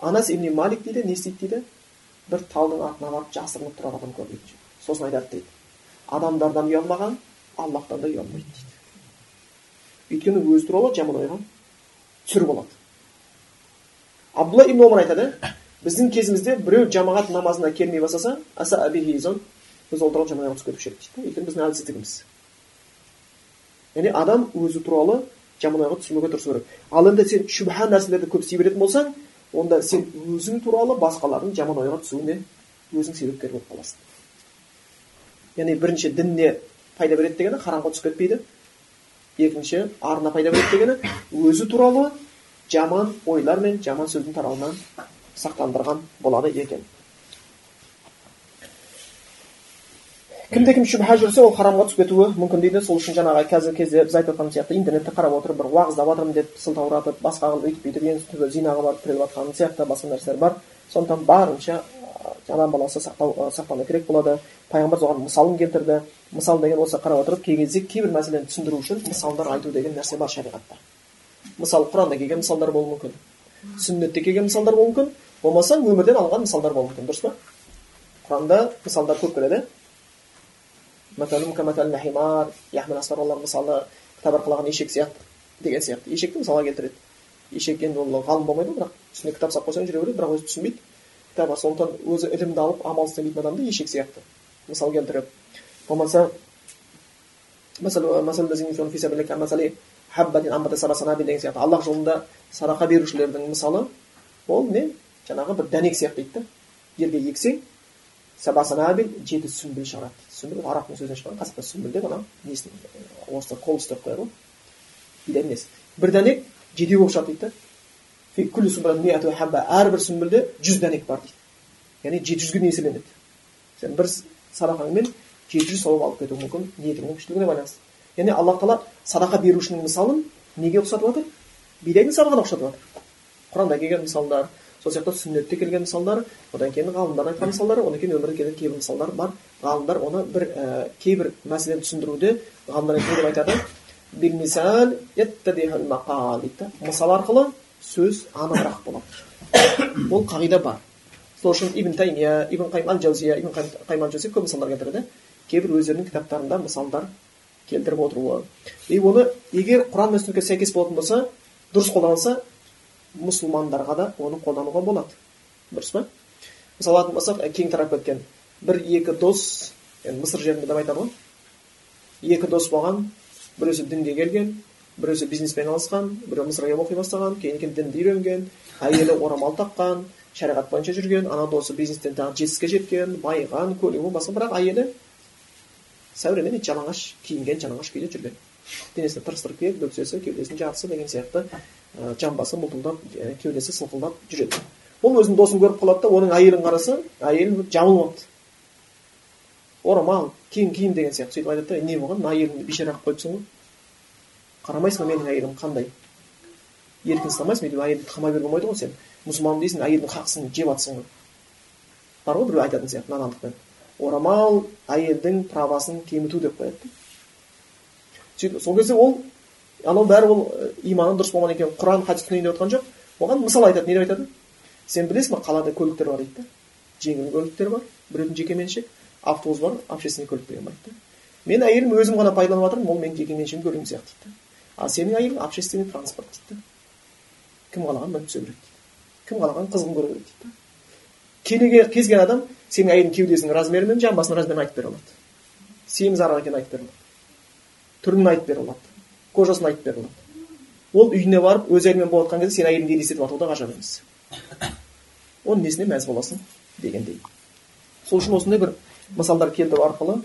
Анас ибн малик дейді не істейді дейді бір талдың артына барып жасырынып тұрған адам көрді сосын айтады дейді адамдардан ұялмаған аллахтан да ұялмайды дейді өйткені өзі туралы жаман ойға түсіріп алады абдулла ибн омар айтады біздің кезімізде біреу жамағат намазына келмей бастаса аса біз ол туралы жаман ойға түсіп кетуші едік дейді өйткені біздің әлсіздігіміз яғни адам өзі туралы жаман ойға түсірмеуге тырысу керек ал енді сен шүбһа нәрселерді көп істей беретін болсаң онда сен өзің туралы басқалардың жаман ойға түсуіне өзің себепкер болып қаласың яғни бірінші дініне пайда береді дегені харамға түсіп кетпейді. Екінші арна пайда болады дегені өзі туралы жаман ойлар мен жаман сөздің тарауынан сақтандырған болады екен. Кімде кім шүбһа жүрсе ол харамға түсіп кетуі мүмкін дейді. Сол үшін жаңағы қазіргі кезде біз айтып жатқан сияқты интернетте қарап отырып бір уағыздап жатырмын деп сылтауратып басқа қылып өйтіп бүйтіп ең түбі зинаға барып тіреліп жатқан сияқты басқа нәрселер бар. Сондықтан барынша адам баласы сақтау сақтану керек болады. Пайғамбар соған мысалын келтірді. Мысал деген осы қарап отырып кей кезде кейбір мәселені түсіндіру үшін мысалдар айту деген нәрсе бар шариғатта. Мысалы құранда келген мысалдар болуы мүмкін. Сүннетте келген мысалдар болуы мүмкін. Болмаса өмірден алынған мысалдар болуы мүмкін. Дұрыс па? Құранда мысалдар көп келеді. Мысалы кітап арқылаған ешек сияқты деген сияқты. Ешекті мысалға келтіреді. Ешек енді ол ғалым болмайды ғой бірақ үстіне кітап салып қойсаң жүре береді бірақ өзі түсінбейді. Кітап сондықтан өзі ілімді алып амал істемейтін адамды ешек сияқты мысал келтіріп болмаса деген сияқты. Аллах жолында садақа берушілердің мысалы ол не? Жаңағы бір дәнек сияқты дейді да жерге ексең жеті сүмбіл шығарады сүмбіл арабтың сөзінен шыққан қазақта сүмбіл деп анау несін орыста колос деп қояды ғой бидай несі бір дәнек жетеу болып шығады дейді да әрбір сүмбілде жүз дәнек бар дейді яғни жеті жүзге дейін еселенеді сен бір садақаңмен жеті жүз сауап алып кетуі мүмкін ниетіңнің күштілігіне байланысты яғни аллах тағала садақа берушінің мысалын неге ұқсатып жатыр бидайдың садақаны ұқсатып жатыр құранда келген мысалдар сол сияқты сүннетте келген мысалдар одан кейін ғалымдар айтқан мысалдар одан кейін өмірде келген кейбір мысалдар бар. Ғалымдар оны бір ә, кейбір мәселені түсіндіруде ғалымдар деп айтады. Дейді. Мысал арқылы сөз анығырақ болады. Ол қағида бар. Сол үшін ибн таймия ибн қайым ал жаузия ибн қайым ал көп мысалдар келтіреді. Кейбір өздерінің кітаптарында мысалдар келтіріп отыруы. И оны егер құран мен сүннетке сәйкес болатын болса дұрыс қолданылса мұсылмандарға да оны қолдануға болады. Дұрыс па? Мысалы алатын болсақ кең тарап кеткен. Бір екі дос енді мысыр жерінде деп айтады ғой. Екі дос болған біреусі дінге келген біреусі бизнеспен айналысқан біреу мысырға оқи бастаған кейін кейін дінді үйренген әйелі орамал таққан шариғат бойынша жүрген ана досы бизнестен тағы жетістікке жеткен байыған көлігі басқа бірақ әйелі сәуремен жалаңаш киінген жалаңаш күйде жүрген. Денесіне тырыстырып келіп бөксесі кеудесінің жартысы деген сияқты. Жамбасы бұлтылдап ә, кеудесі сылқылдап жүреді. Ол өзінің досын көріп қалады да оның әйелін қараса әйелі жабылып алыпты орамал кең киім деген сияқты. Сөйтіп айтады да не болған? Мына әйеліңді бейшара қылып қойыпсың ғой қарамайсың ба менің әйелім қандай? Еркін ұстамайсың өйтіп әйелді қамай беруге болмайды ғой сен мұсылман дейсің әйелдің хақысын жеп жатрсың ғой бар ғой біреу айтатын сияқты надандықпен орамал әйелдің правасын кеміту деп қояды. Сөйтіп сол кезде ол анау бәрі ол иманы дұрыс болған екен құран хадис түсінейін деп жатқан жоқ. Оған мысал айтады не деп айтады? Сен білесің ба қалада көліктер бар дейді да? Жеңіл көліктер бар біреудің жеке меншік автобус бар общественный көлік деген бар дейді мен әйелім өзім ғана пайдаланып жатырмын ол менің жеке меншігім көлігім сияқты дейді ал сенің әйелің общественный транспорт дейді кім қалаған? Мініп түсе береді дейді. Кім қалаған? Қызығын көре береді дейді келеге кез келген адам сенің әйелің кеудесінің размері мен жамбасының размерін айтып бере алады. Семіз арақ екенін айтып бере алады. Түрін айтып бере алады. Кожасын айтып алады ол үйіне барып өз әйелімен болып жатқан кезде сен әйеліңді елестетіп да ғажап емес оның несіне мәз боласың дегендей сол үшін осындай бір мысалдар келтіру арқылы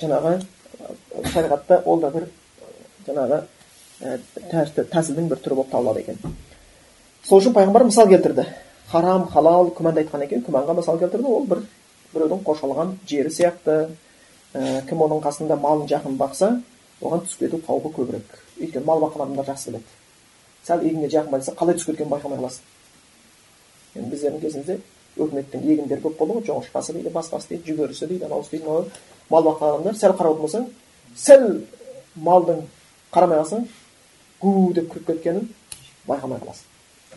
жаңағы шариғатта ол да бір жаңағы тәсілдің бір түрі болып табылады екен сол үшін пайғамбар мысал келтірді харам халал күмәнді айтқаннан кейін күмәнға мысал келтірді ол бір біреудің қоршалған жері сияқты ә, кім оның қасында малын жақын бақса оған түсіп кету қаупі көбірек өйткені мал баққан адамдар жақсы біледі сәл егінге жақын байласа қалай түсіп кеткенін байқамай қаласың. Енді біздердің кезімізде өкіметтің егіндері көп болды ғой. Жоңышқасы дейді басқасы дейді жүгерісі дейді анауысы дейді. Мынау мал баққан адамдар сәл қарап отырмасаң сәл малдың қарамай қалсаң гу деп кіріп кеткенін байқамай қаласың.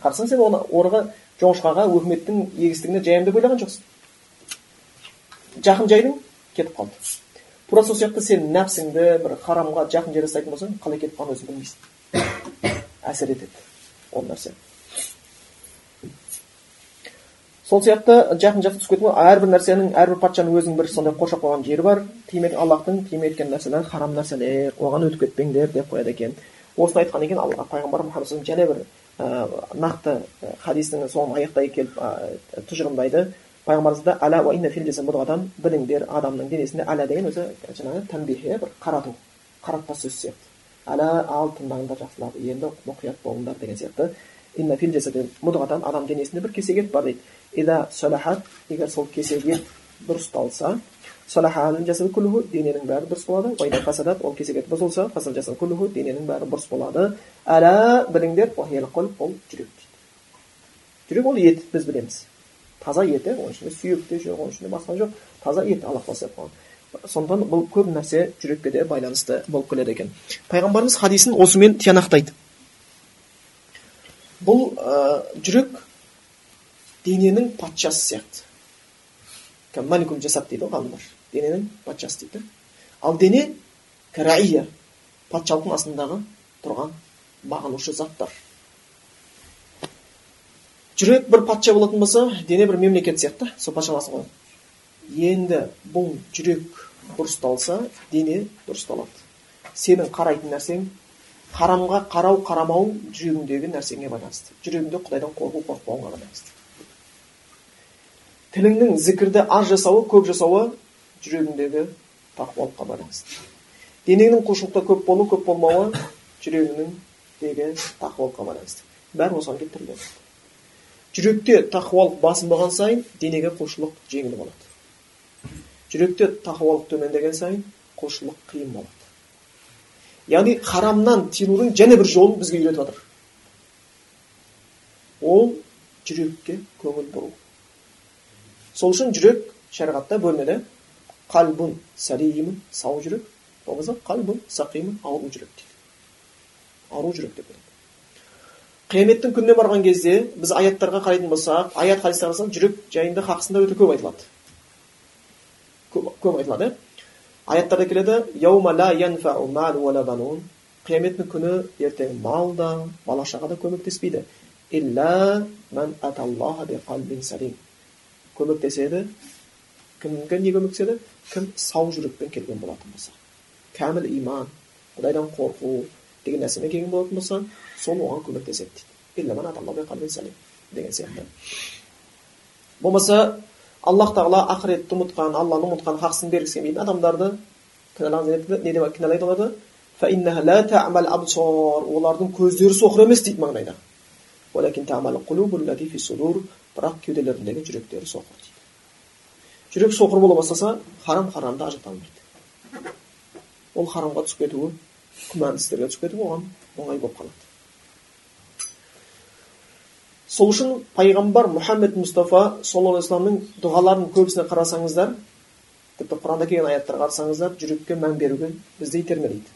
Қарасаң сен оны орға жоңышқаға өкіметтің егістігіне жаямын деп ойлаған жоқсың. Жақын жайдың кетіп қалды. Тура сол сияқты сен нәпсіңді бір харамға жақын жерге ұстайтын болсаң қалай кетіп қалғанын өзің білмейсің. Әсер етеді ол нәрсе. Сол сияқты жақын жақын түсіп кету әрбір нәрсенің әрбір патшаның өзінің бір сондай қоршап қойған жері бар. Тиме аллахтың тиме еткен нәрселер харам нәрселер оған өтіп кетпеңдер деп қояды екен. Осыны айтқаннан кейін алла пайғамбар мұхаммад және бір ә, нақты хадистің соңын аяқтай келіп ә, тұжырымдайды. Пайғамбарымызда әла мудғадан біліңдер адамның денесінде әла деген өзі жаңағы тәнбих иә бір қарату қаратпа сөз сияқты әла ал тыңдаңдар жақсылап енді мұқият болыңдар деген сияқты мудғадан адам денесінде бір кесек ет бар дейді егер сол кесек ет дұрысталса дененің бәрі дұрыс болады фасадат ол кесек ет бұзылса дененің бәрі бұрыс болады әла біліңдер ол жүрек дейді жүрек ол ет біз білеміз таза ет оның ішінде сүйек те жоқ оның ішінде басқа жоқ. Таза ет алла қаласа сондықтан бұл көп нәрсе жүрекке де байланысты болып келеді екен. Пайғамбарымыз хадисін осымен тиянақтайды. Бұл ә, жүрек дененің патшасы сияқты. Жасап дейді ғой ғалымдар дененің патшасы дейді. Ал дене патшалықтың астындағы тұрған бағынушы заттар. Жүрек бір патша болатын болса дене бір мемлекет сияқты сол патшаласы ғой. Енді бұл жүрек дұрысталса дене дұрысталады сенің қарайтын нәрсең харамға қарау қарамау жүрегіңдегі нәрсеңе байланысты. Жүрегіңде құдайдан қорқу қорықпауыңа байланысты. Тіліңнің зікірді аз жасауы көп жасауы жүрегіңдегі тақуалыққа байланысты. Денеңнің құлшылықта көп болу көп болмауы жүрегіңнің тақуалыққа байланысты. Бәрі осыған келіп тіреледі жүректе тақуалық басым болған сайын денеге құлшылық жеңіл болады. Жүректе тақуалық төмендеген сайын құлшылық қиын болады. Яғни харамнан тиылудың және бір жолын бізге үйретіп жатыр. Ол жүрекке көңіл бұру. Сол үшін жүрек шариғатта бөлінеді қалбун сәлимун сау жүрек болмаса қалбун сақимун ауру жүрек дейді. Ауру жүрек деп қияметтің күніне барған кезде біз аяттарға қарайтын болсақ аят хадистерге қарасақ жүрек жайында хақысында өте көп айтылады көп, көп айтылады аяттарда келеді қияметтің күні ертең мал да бала шаға да көмектеспейді көмектеседі кімге не көмектеседі кім сау жүрекпен келген болатын болса кәміл иман құдайдан қорқу деген нәрсемен келген болатын болса сол оған көмектеседі дейді деген сияқты болмаса аллах тағала ақыретті ұмытқан алланы ұмытқан хақсын бергісі келмейтін адамдарды не деп кінәлайды олардың көздері соқыр емес дейді маңдайда бірақ кеуделеріндегі жүректері соқыр дейді жүрек соқыр бола бастаса харам харамды ажырата алмайды ол харамға түсіп кетуі күмәнді істерге түсіп кетуі оған оңай болып қалады сол үшін пайғамбар мұхаммед мұстафа саллаллаху алейхи вассаламның дұғаларының көбісіне қарасаңыздар тіпті құранда келген аяттарға қарасаңыздар жүрекке мән беруге бізді итермелейді.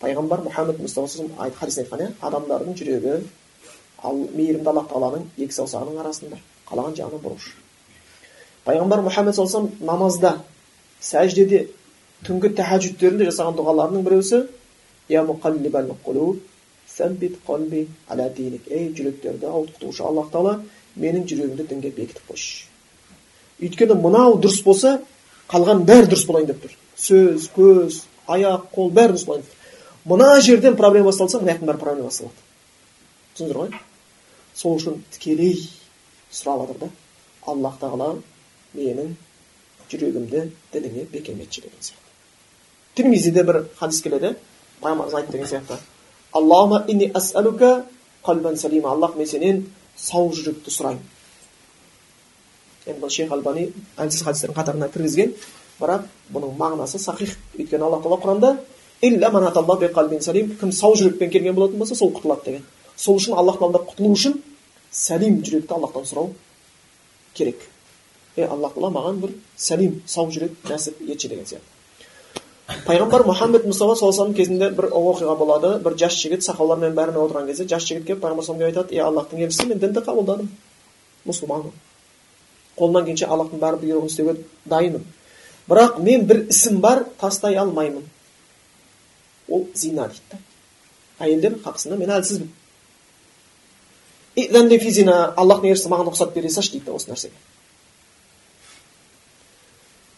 Пайғамбар мұхаммед мұстафа хадисте айтқан иә адамдардың жүрегі ал мейірімді аллах тағаланың екі саусағының арасында қалаған жағына бұрушы пайғамбар мұхаммед саллаллаху намазда сәждеде түнгі тәхаджүдтерінде жасаған дұғаларының біреусі я ей жүректерді ауытқытушы аллах тағала менің жүрегімді дінге бекітіп қойшы өйткені мынау дұрыс болса қалған бәрі дұрыс болайын деп тұр сөз көз аяқ қол бәрі дұрыс болайын деп тұр мына жерден проблема басталса мына жақтың бәрі проблема басталады түсіндіңіздер ғой сол үшін тікелей сұрап жатыр да аллах тағала менің жүрегімді дініңе бекем етші деген сияқты тирмизиде бір хадис келеді пайғамбарымыз айтты деген сияқты аллахума инни асалука қалбан салима аллах мен сенен сау жүректі сұраймын енді бұл шейх албани әлсіз хадистердің қатарына кіргізген бірақ бұның мағынасы сахих өйткені алла тағала құранда кім сау жүрекпен келген болатын болса сол құтылады деген сол үшін аллах тағаладан құтылу үшін сәлим жүректі аллахтан сұрау керек е аллах тағала маған бір сәлим сау жүрек нәсіп етші деген сияқты пайғамбар мұхаммед мұстафа саллаллаху кезінде бір оқиға болады бір жас жігіт сахабалармен бәрімен отырған кезде жас жігіт келіп пайғамбар саллаллаху айтады е аллахтың елшісі мен дінді қабылдадым мұсылманмын қолымнан келгенше аллахтың бар бұйрығын істеуге дайынмын бірақ мен бір ісім бар тастай алмаймын ол зина дейді да әйелдер хақысында мен әлсізбін аллахтың елшісі маған рұқсат бере салшы дейді осы нәрсеге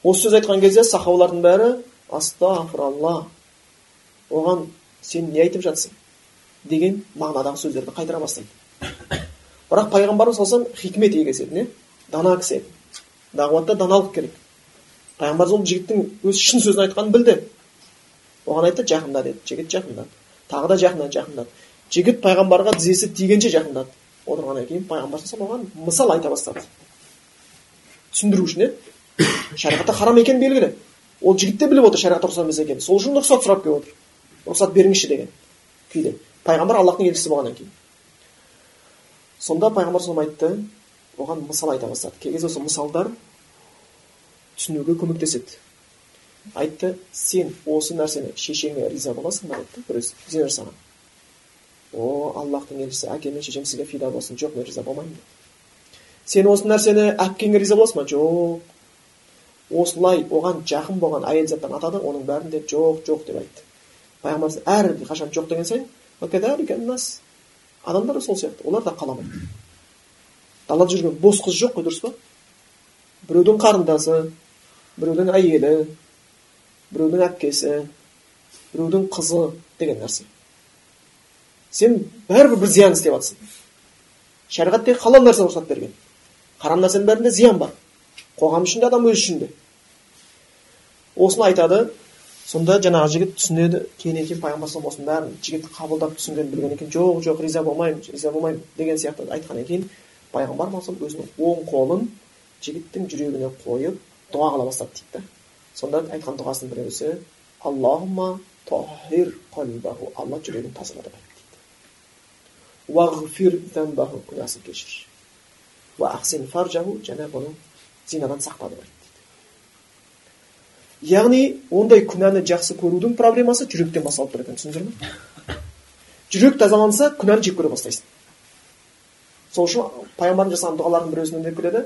осы сөз айтқан кезде сахабалардың бәрі астағфиралла оған сен не айтып жатсың деген мағынадағы сөздерді қайтара бастайды. Бірақ пайғамбарымыз саллаллаху хикмет егесі еді дана кісі еді. Дағуатта даналық керек. Пайғамбар сол жігіттің өз шын сөзін айтқанын білді. Оған айтты жақында деді жігіт жақындады тағы да жақындады жақындады жігіт пайғамбарға тізесі тигенше жақындады отырғаннан кейін пайғамбар оған мысал айта бастады. Түсіндіру үшін иә шариғатта харам екені белгілі. Ол жігіт те біліп отыр шариғат рұқсат емес екенін сол үшін рұқсат сұрап келіп отыр. Рұқсат беріңізші деген. Күйде пайғамбар аллахтың елшісі болғаннан кейін. Сонда пайғамбар соны айтты. Оған мысал айта бастады. Кей кезде осы мысалдар түсінуге көмектеседі. Айтты сен осы нәрсені шешеңе риза боласың ба? деді біреу жасаған о аллахтың елшісі әкем мен шешем сізге фида болсын. Жоқ мен риза болмаймын сен осы нәрсені әпкеңе риза боласың ба? Жоқ осылай оған жақын болған әйел заттан атады оның бәрін де жоқ жоқ деп айтты. Пайғамбарымыз әр қашан жоқ деген сайын адамдар да сол сияқты олар да қаламайды. Далада жүрген бос қыз жоқ қой дұрыс па? Біреудің қарындасы біреудің әйелі біреудің әпкесі біреудің қызы деген нәрсе. Сен бәрібір бір зиян істеп жатрсың шариғат тек халал нәрсе рұқсат берген. Харам нәрсенің бәрінде зиян бар. Қоғам үшін де адам өзі үшін де осыны айтады сонда жаңағы жігіт түсінеді кейіннен кейін пайғамбар осының бәрін жігіт қабылдап түсінген білген екен. Жоқ жоқ риза болмаймын риза болмаймын деген сияқты айтқаннан кейін пайғамбар өзінің оң қолын жігіттің жүрегіне қойып дұға қыла бастады дейді да. Сонда айтқан дұғасының біреусі аллахума тахир қалбаху алла жүрегін тазала деп айтты дейді күнәсін кешір. Және бұны зинадан сақтады дейді. Яғни ондай күнәні жақсы көрудің проблемасы жүректен басталып тұр екен түсіндіңіздер ма жүрек тазаланса күнәні жек көре бастайсың. Сол үшін пайғамбардың жасаған дұғаларының бір өзінен келеді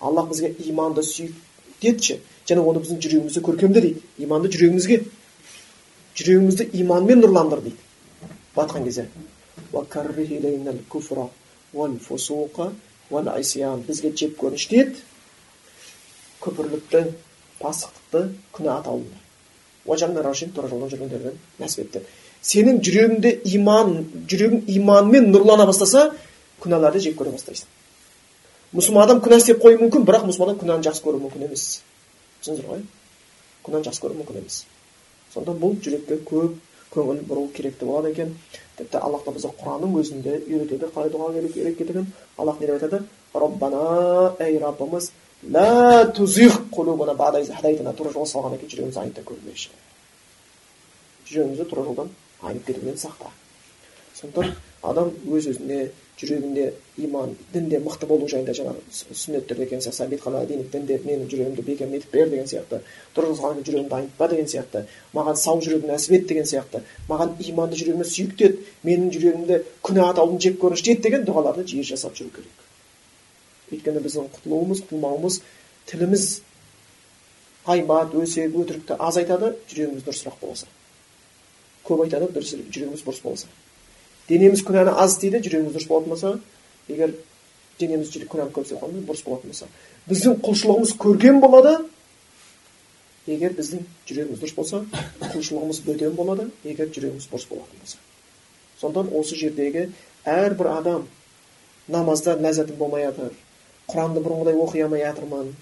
аллах бізге иманды сүйдетші және оны біздің жүрегімізде көркемде дейді. Иманды жүрегімізге жүрегімізді иманмен нұрландыр дейді. Батқан кезде. Бізге жек көрініш ет күпірлікті пасықтықты күнә атаулыны тура жолдан нәсіп етті сенің жүрегіңде иман жүрегің иманмен нұрлана бастаса күнәларды жек көре бастайсың мұсылман адам күнә істеп қоюы мүмкін бірақ мұсылман адам күнәні жақсы көруі мүмкін емес түсіндіңіздер ғой күнәні жақсы көруі мүмкін емес сонда бұл жүрекке көп көңіл бұру керек болады екен тіпті аллах тағала бізге құранның өзінде үйретеді қалай дұға керек екендігін аллах не деп айтады? Роббана ей раббымыз тура жолға салғаннан кейін жүрегімізді айнып та көрмеші жүрегімізді тура жолдан айнып кетуден сақта. Сондықтан адам өз өзіне жүрегінде иман дінде мықты болу жайында жаңағы сүннеттер деген сияқты дінде менің жүрегімді бекем етіп бер деген сияқты дұрыс жүрегімді айнытпа деген сияқты маған сау жүрек нәсіп ет деген сияқты маған иманды жүрегіме сүйікті ет менің жүрегімді күнә атаулыдан жек көрінішті ет деген дұғаларды жиі жасап жүру керек. Өйткені біздің құтылуымыз құтылмауымыз тіліміз ғайбат өсек өтірікті аз айтады жүрегіміз дұрысырақ болса. Көп айтады дұрыс жүрегіміз бұрыс болса. Денеміз күнәні аз істейді жүрегіміз дұрыс болатын болса егер денеміз күнәні көп істеп бұрыс болатын болса біздің құлшылығымыз көрген болады егер біздің жүрегіміз дұрыс болса құлшылығымыз бөтен болады егер жүрегіміз бұрыс болатын болса сондықтан осы жердегі әрбір адам намазда ләззатым болмай жатыр құранды бұрынғыдай оқи алмай жатырмын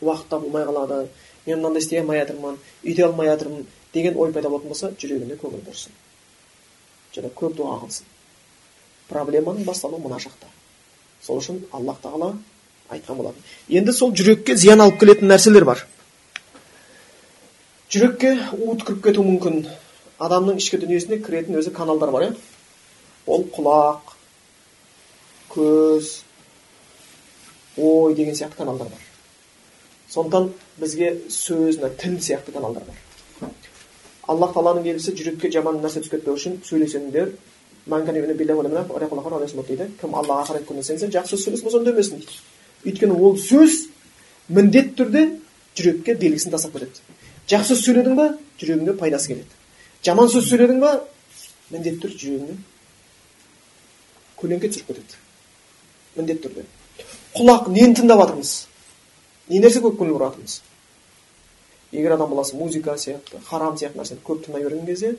уақыт табылмай қалады мен мынандай істей алмай жатырмын үйде алмай жатырмын деген ой пайда болатын болса жүрегінде көңіл бұрсын және көп дұға қылсын проблеманың басталуы мына жақта. Сол үшін аллах тағала айтқан болатын. Енді сол жүрекке зиян алып келетін нәрселер бар. Жүрекке уыт кіріп кетуі мүмкін. Адамның ішкі дүниесіне кіретін өзі каналдар бар иә? Ол құлақ көз ой деген сияқты каналдар бар. Сондықтан бізге сөз мына тіл сияқты каналдар бар. Аллах тағаланың елшісі жүрекке жаман нәрсе түсіп кетпеу үшін сөйлесеңдер дейді кім аллаға ақырет күніне сенсе жақсы сөз сөйлесін болса үндемесін дейді өйткені ол сөз міндетті түрде жүрекке белгісін тастап кетеді жақсы сөз сөйледің ба жүрегіңе пайдасы келеді жаман сөз сөйледің ба міндетті түрде жүрегіңе көлеңке түсіріп кетеді міндетті түрде құлақ нені тыңдап жатырмыз не нәрсе көп көңіл бұратырмыз егер адам баласы музыка сияқты харам сияқты нәрсені көп тыңдай берген кезде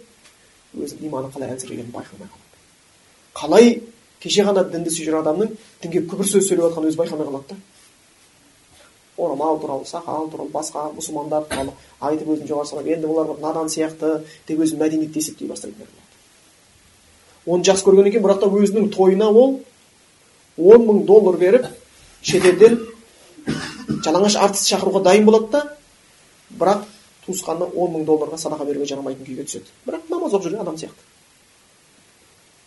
өзінің иманы қалай әлсірегенін байқамай қалады. Қалай кеше ғана дінді сүйіп жүрген адамның дінге күбір сөз сөйлеп жатқанын өзі байқамай қалады да. Орамал туралы сақал туралы басқа мұсылмандар туралы айтып өзін жоғары санап енді олар надан сияқты деп өзін мәдениетті есептей бастайтын оны жақсы көргеннен кейін бірақ та өзінің тойына ол он мың доллар беріп шетелден жалаңаш артист шақыруға дайын болады да бірақ туысқанына он мың долларға садақа беруге жарамайтын күйге түседі. Бірақ намаз оқып жүрген адам сияқты.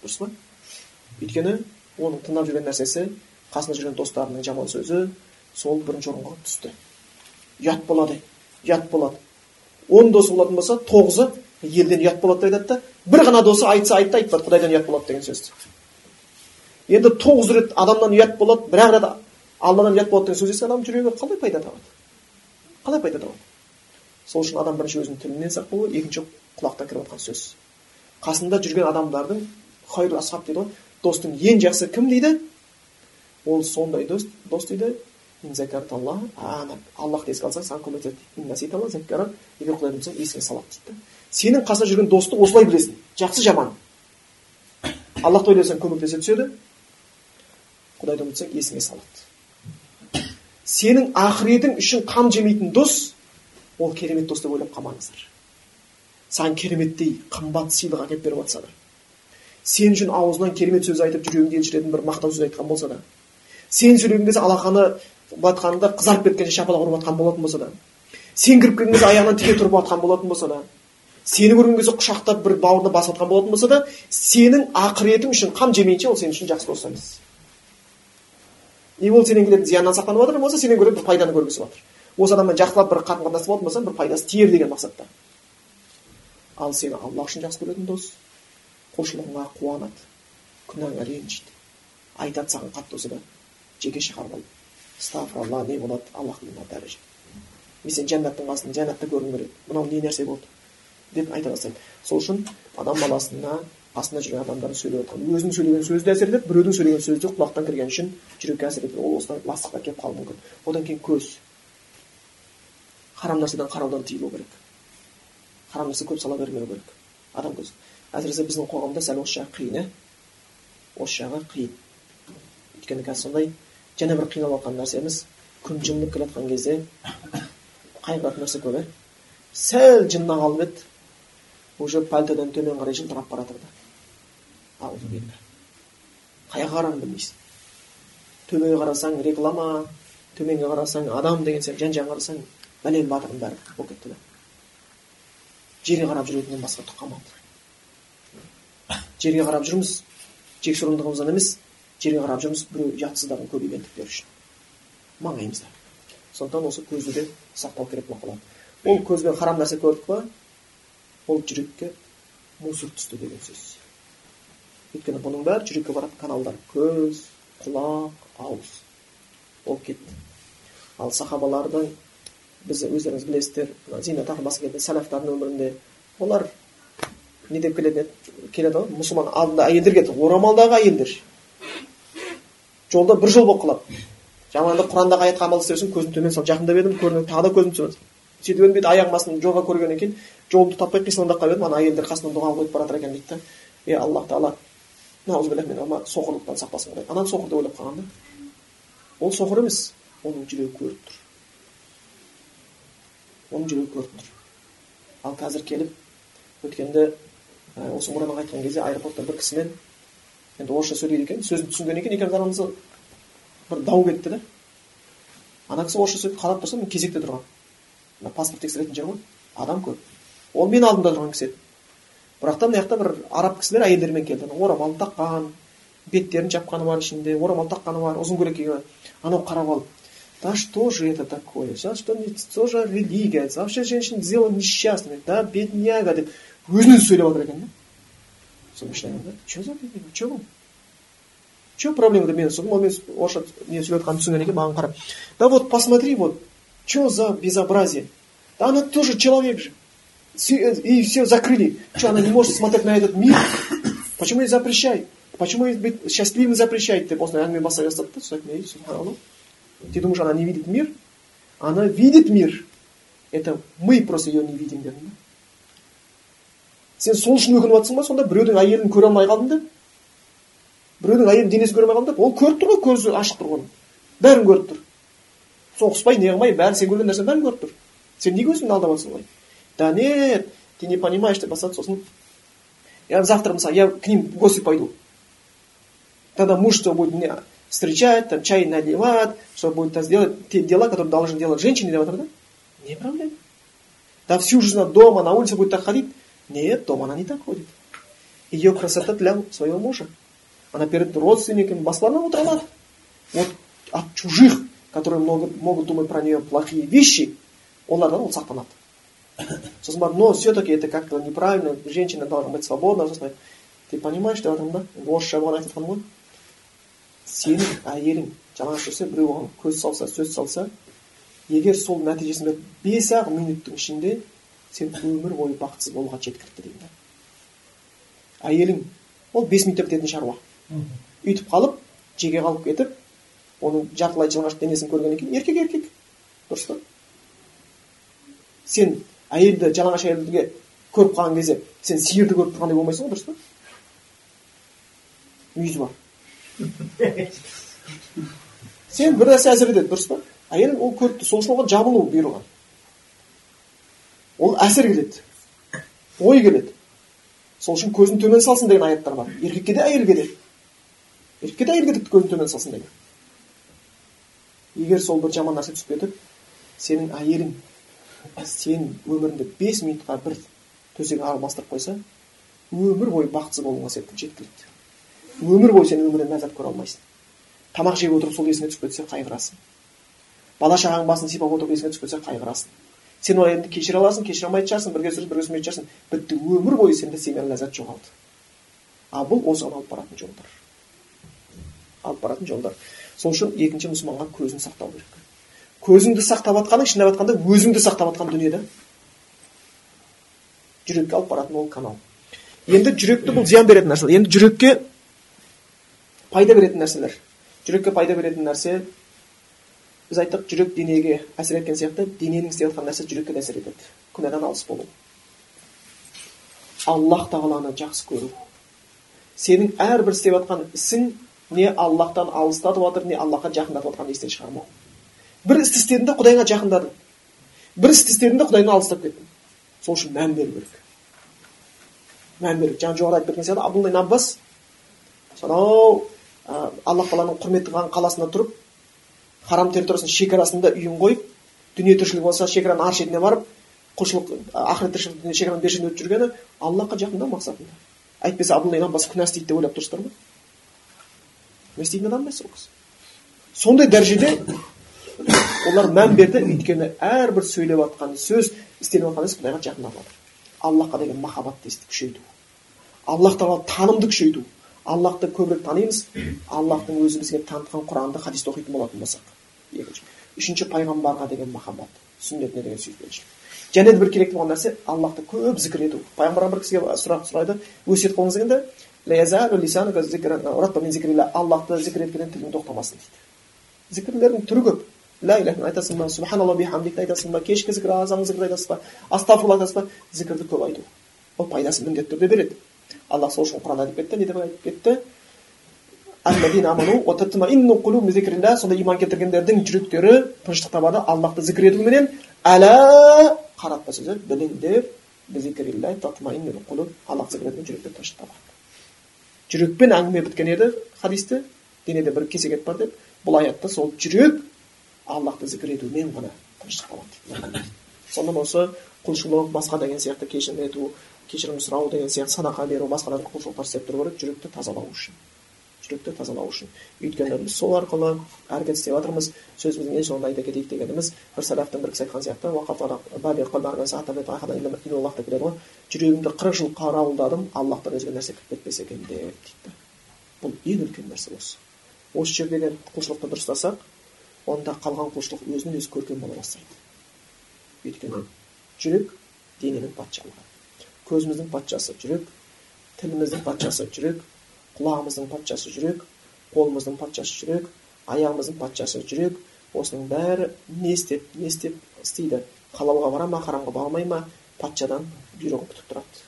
Дұрыс па? Өйткені оның тыңдап жүрген нәрсесі қасында жүрген достарының жаман сөзі сол бірінші орынға түсті. Ұят болады ұят болады. Он досы болатын болса тоғызы елден ұят болады деп айтады да бір ғана досы айтса айтты айтпады құдайдан ұят болады деген сөзді енді тоғыз рет адамнан ұят болады бір ақ рет алладан ұят болады деген сөз естіген адам жүрегі қалай пайда табады? Қалай пайда табады? Сол үшін адам бірінші өзінің тілінен сақ болу екінші құлақтан кіріп жатқан сөз. Қасында жүрген адамдардың хайр асхаб дейді ғой достың ең жақсы кім дейді? Ол сондай дос дос дейді. Аллахты еске алсаң саған көмектеседі егер құдайды ұмытсаң есіңе салады дейді. Сенің қасында жүрген досты осылай білесің. Жақсы жаман. Аллахты ойласаң көмектесе түседі. Құдайды ұмытсаң есіңе салады. Сенің ақыретің үшін қам жемейтін дос ол керемет дос деп ойлап қалмаңыздар. Саған кереметтей қымбат сыйлық әкеліп беріп жатса да сен үшін аузынан керемет сөз айтып жүрегіңді елжіретін бір мақтау сөз айтқан болса да сен сөйлеген кезде алақаны батқанында қызарып кеткенше шапалақ ұрып жатқан болатын болса да сен кіріп келген кезде аяғынан тіке тұрып жатқан болатын болса да сені көрген кезде құшақтап бір бауырына басып жатқан болатын болса да сенің ақыретің үшін қам жемейінше ол сен үшін жақсы дос емес. Не ол сенен келетін зияннан сақтанып жатыр болмаса сенен гөрі бір пайданы көргісі жатыр осы адаммен жақсылап бір қарым қатынас болатын болса бір пайдасы тиер деген мақсатта. Ал сені аллах үшін жақсы көретін дос құлшылығыңа қуанады. Күнәңа ренжиді айтады саған қатты болса да жеке шығарып алып стафралла не болады аллахтың дәреже мен сені жәннаттың қасында жәннатта көргім келеді мынау не нәрсе болды? деп айта бастайды. Сол үшін адам баласына қасында жүрген адамдар сөйлеп жатқан өзінің сөйлеген сөзі де әсер етеді біреудің сөйлеген сөзі де құлақтан кіргені үшін жүрекке әсер етеді. Ол осыдан ластыққа келіп қалуы мүмкін. Одан кейін көз. Харам нәрседен қараудан тыйылу керек харам нәрсе көп сала бермеу керек адам көзі әсіресе біздің қоғамда сәл осы жағы қиын иә осы жағы қиын өйткені қазір сондай және бір қиналып жатқан нәрсеміз күн жылынып келе жатқан кезде қайғыратын нәрсе көп иә сәл жынына қалып еді уже пальтодан төмен қарай жылтырап бара жатыр да қаяққа қарарыңды білмейсің төбеге қарасаң реклама төменге қарасаң адам деген сияқты жан жағыңа қарасаң бәлен батырдың бәрі болып кетті да жерге қарап жүретіннен басқа түк қалмады жерге қарап жүрміз жексұрындығымыздан емес жерге қарап жүрміз біреу ұятсыздардың көбейгендіктері үшін маңайымызда. Сондықтан осы көзді де сақтау керек болып қалады. Ол көзбен харам нәрсе көрдік па ол жүрекке мусор түсті деген сөз. Өйткені бұның бәрі жүрекке баратын каналдар. Көз құлақ ауыз. Болып кетті. Ал сахабалардың біз өздеріңіз білесіздер тағы басқа келген сәлафтардың өмірінде олар не деп келеді келеді ғой мұсылман алдында әйелдер келеді орамалдағы әйелдер жолда бір жол болып қалады жаңағыда құрандағы аятқа амал істеп көзім төмен салып жақындап едім көрінеді тағы да көзім түсіп сөйтіп едім бүйтіп аяғымның астын жолға көргеннен кейін жолымды таппай қисаңдап қалып едім ана әйелдер қасынан дұға қойып бара жатыр екен дейді да е аллах тағала соқырлықтан сақтасын дейді ананы соқыр деп ойлап қалған да ол соқыр емес оның жүрегі көріп тұр оның жүрегі көріп тұр ал қазір келіп өткенде осы мұрнаға айтқан кезде аэропортта бір кісімен енді орысша сөйлейді екен сөзін түсінген екен екеуміз арамызда бір дау кетті да ана кісі орысша сөйлеп қарап тұрса мен кезекте тұрғанмын мына паспорт тексеретін жер ғой адам көп ол мен алдымда тұрған кісі еді бірақ та мына жақта бір араб кісілер әйелдермен келді орамал таққан беттерін жапқаны бар ішінде орамал таққаны бар ұзын көйлек киген анау қарап алып да что же это такое что что же религия вообще женщин сделала несчастными да бедняга деп өзін өзі сөйлеп жатыр екен да соны да че за че бұл че проблема деп мен сосын ол мен орысша не сөйлеп жатқанымды түсінгеннен кейін маған қарап да вот посмотри вот че за безобразие да она тоже человек же и все закрыли что она не может смотреть на этот мир почему ей запрещай почему ей быть счастливым запрещать деп осындай әңгіме бастай бастады да сосын ты думаешь она не видит мир? Она видит мир. Это мы просто ее не видим да сен сол үшін өкініп жатрсың ба? Сонда біреудің әйелін көре алмай қалдың деп біреудің әйелінің денесін көре алмай қалдың деп ол көріп тұр ғой көзі ашық тұр оның. Бәрін көріп тұр. Соғыспай не бәрін сен көрген нәрсенің бәрін көріп тұр. Сен неге өзіңді алдап жатрсың олай? Да нет ты не понимаешь деп бастады сосын. Я завтра мысалы я к ним в гости пойду. Тогда муж будет встречать там чай наливать что будет сделать те дела которые должны делать женщины деп жатыр да? Не проблема. Да всю жизнь дома на улице будет так ходить? Нет, дома она не так ходит. Ее красота для своего мужа. Она перед родственниками басларынан отыра алады. Вот от чужих, которые могут, могут думать про нее плохие вещи, сақтанады сосын барып но все таки это как то неправильно. Женщина должна быть свободна ты понимаешь деп жатырмын да сенің әйелің жалаңаш жүрсе біреу оған көз салса сөз салса егер сол нәтижесінде бес ақ минуттың ішінде сен өмір бойы бақытсыз болуға жеткілікті дейді. Да әйелің ол бес минутта бітетін шаруа. Үйтіп қалып жеке қалып кетіп оның жартылай жалаңаш денесін көргеннен кейін еркек еркек. Дұрыс па сен әйелді жалаңаш әйелге көріп қалған кезде сен сиырды көріп тұрғандай болмайсың ғой дұрыс па мүйізі бар. Сен бір нәрсе әсер дұрыс па? Әйел ол көріпті сол үшін оған жабылу бұйырған. Ол әсер келеді ой келеді. Сол үшін көзін төмен салсын деген аяттар бар. Еркекке де әйелге де еркекке де әйелге де көзін төмен салсын деген. Егер сол бір жаман нәрсе түсіп кетіп сенің әйелің сен өміріңді бес минутқа бір төсегін араластырып қойса өмір бойы бақытсыз болуыңа жеткілікті. Өмір бойы сен өмірден ләззат көре алмайсың. Тамақ жеп отырып сол есіңе түсіп кетсе қайғырасың. Бала шағаның басын сипап отырып есіңе түсіп кетсе қайғырасың. Сен ол әйелді кешіре аласың кешіре алмайтын шығарсың бірге сүріп бірге сүрмейтін шығарсың бітті өмір бойы сенде семьяның ләззаты жоғалды. Ал бұл осыған алып баратын жолдар. Алып баратын жолдар. Сол үшін екінші мұсылманға көзін сақтау керек. Көзіңді сақтап жатқаның шындап жатқанда өзіңді сақтап жатқан дүние да. Жүрекке алып баратын ол канал. Енді жүректі бұл зиян беретін нәрсе. Енді жүрекке пайда беретін нәрселер. Жүрекке пайда беретін нәрсе біз айттық жүрек денеге әсер еткен сияқты дененің істеп жатқан нәрсесі жүрекке де әсер етеді. Күнәдан алыс болу. Аллах тағаланы жақсы көру. Сенің әрбір істеп жатқан ісің не аллахтан алыстатып жатыр не аллахқа жақындатып жатқанын естен шығармау. Бір істі істедің де құдайыңа жақындадың. Бір істі істедің де құдайыңнан алыстап кеттің. Сол үшін мән беру керек. Мән беру жаңа жоғарыда айтып кеткен сияқты абдулла аббас сонау аллах тағаланың құрметті қылған қаласында тұрып харам территориясының шекарасында үйін қойып дүние тіршілік болса шекараның ар шетіне барып құлшылық ақырет тіршілік шекараның бер шетінде өтіп жүргені аллахқа жақындау мақсатында. Әйтпесе абдулла имам басқа күнә істейді деп ойлап тұрсыздар ма? Не істейтін адам емес ол кісі. Сондай дәрежеде олар мән берді өйткені әрбір сөйлеп жатқан сөз істеліп жатқан іс құдайға жақындап жатыр аллахқа деген махаббатты күшейту. Аллах тағала танымды күшейту. Аллахты көбірек танимыз. Аллахтың өзі бізге танытқан құранды хадисті оқитын болатын болсақ. Екінші. Үшінші пайғамбарға деген махаббат сүннетіне деген сүйіспеншілік. Және де бір керек болған нәрсе аллахты көп зікір ету. Пайғамбарға бір кісіге сұрақ сұрайды өсиет қылыңыз дегенде аллахты зікір еткеннен тілің тоқтамасын дейді. Зікірлердің түрі көп. Ля иляха айтасың ба субханалла бихамдикті айтасың ба кешкі зікір азан зікір айтасыз ба? Астағфирулла айтасыз ба? Зікірді көп айту ол пайдасын міндетті түрде береді. Аллах сол үшін құранда айтып кетті не деп айтып кетті сонда иман келтіргендердің жүректері тыныштық табады аллахты зікір етуменен әлә қаратпа сөзі біліңдер аллах зікір жүректер тыныштық табады жүрекпен әңгіме біткен еді хадисте денеде бір кесек бар деп бұл аятта сол жүрек аллахты зікір етумен ғана тыныштық табады сонда осы құлшылық басқа деген сияқты кешірім ету кешірім сұрау деген сияқты садақа беру басқа да құлшылықтар істеп тұру керек жүректі тазалау үшін. Жүректі тазалау үшін. Өйткені біз сол арқылы әрекет істеп жатырмыз сөзіміздің ең соңында айта кетейік дегеніміз бір сәләфтің бір кісі айтқан сияқты келеді ғой. Жүрегімді қырық жыл қарауылдадым аллахтан өзге нәрсе кіріп кетпесе екен деп дейді бұл ең үлкен нәрсе осы. Осы жердегі құлшылықты дұрыстасақ онда қалған құлшылық өзінен өзі көркем бола бастайды. Өйткені жүрек дененің патшалығы. Көзіміздің патшасы жүрек тіліміздің патшасы жүрек құлағымыздың патшасы жүрек қолымыздың патшасы жүрек аяғымыздың патшасы жүрек осының бәрі не істеп не істеп істейді халалға бара ма харамға бармай ма патшадан бұйрығын күтіп тұрады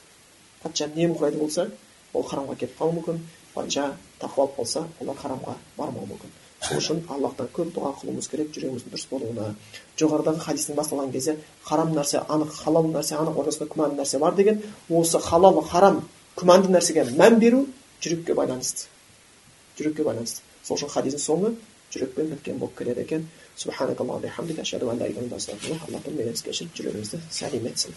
патша немқұрайды болса ол харамға кетіп қалуы мүмкін патша тақуалық болса олар харамға бармауы мүмкін сол үшін аллахтан көп дұға қылуымыз керек жүрегіміздің дұрыс болуына. Жоғарыдағы хадистің басталған кезде харам нәрсе анық халал нәрсе анық ортасында күмәнді нәрсе бар деген осы халал харам күмәнді нәрсеге мән беру жүрекке байланысты. Жүрекке байланысты. Сол үшін хадистің соңы жүрекпен біткен болып келеді екен. Алла менен кешіріп жүрегімізді сәлем етсін.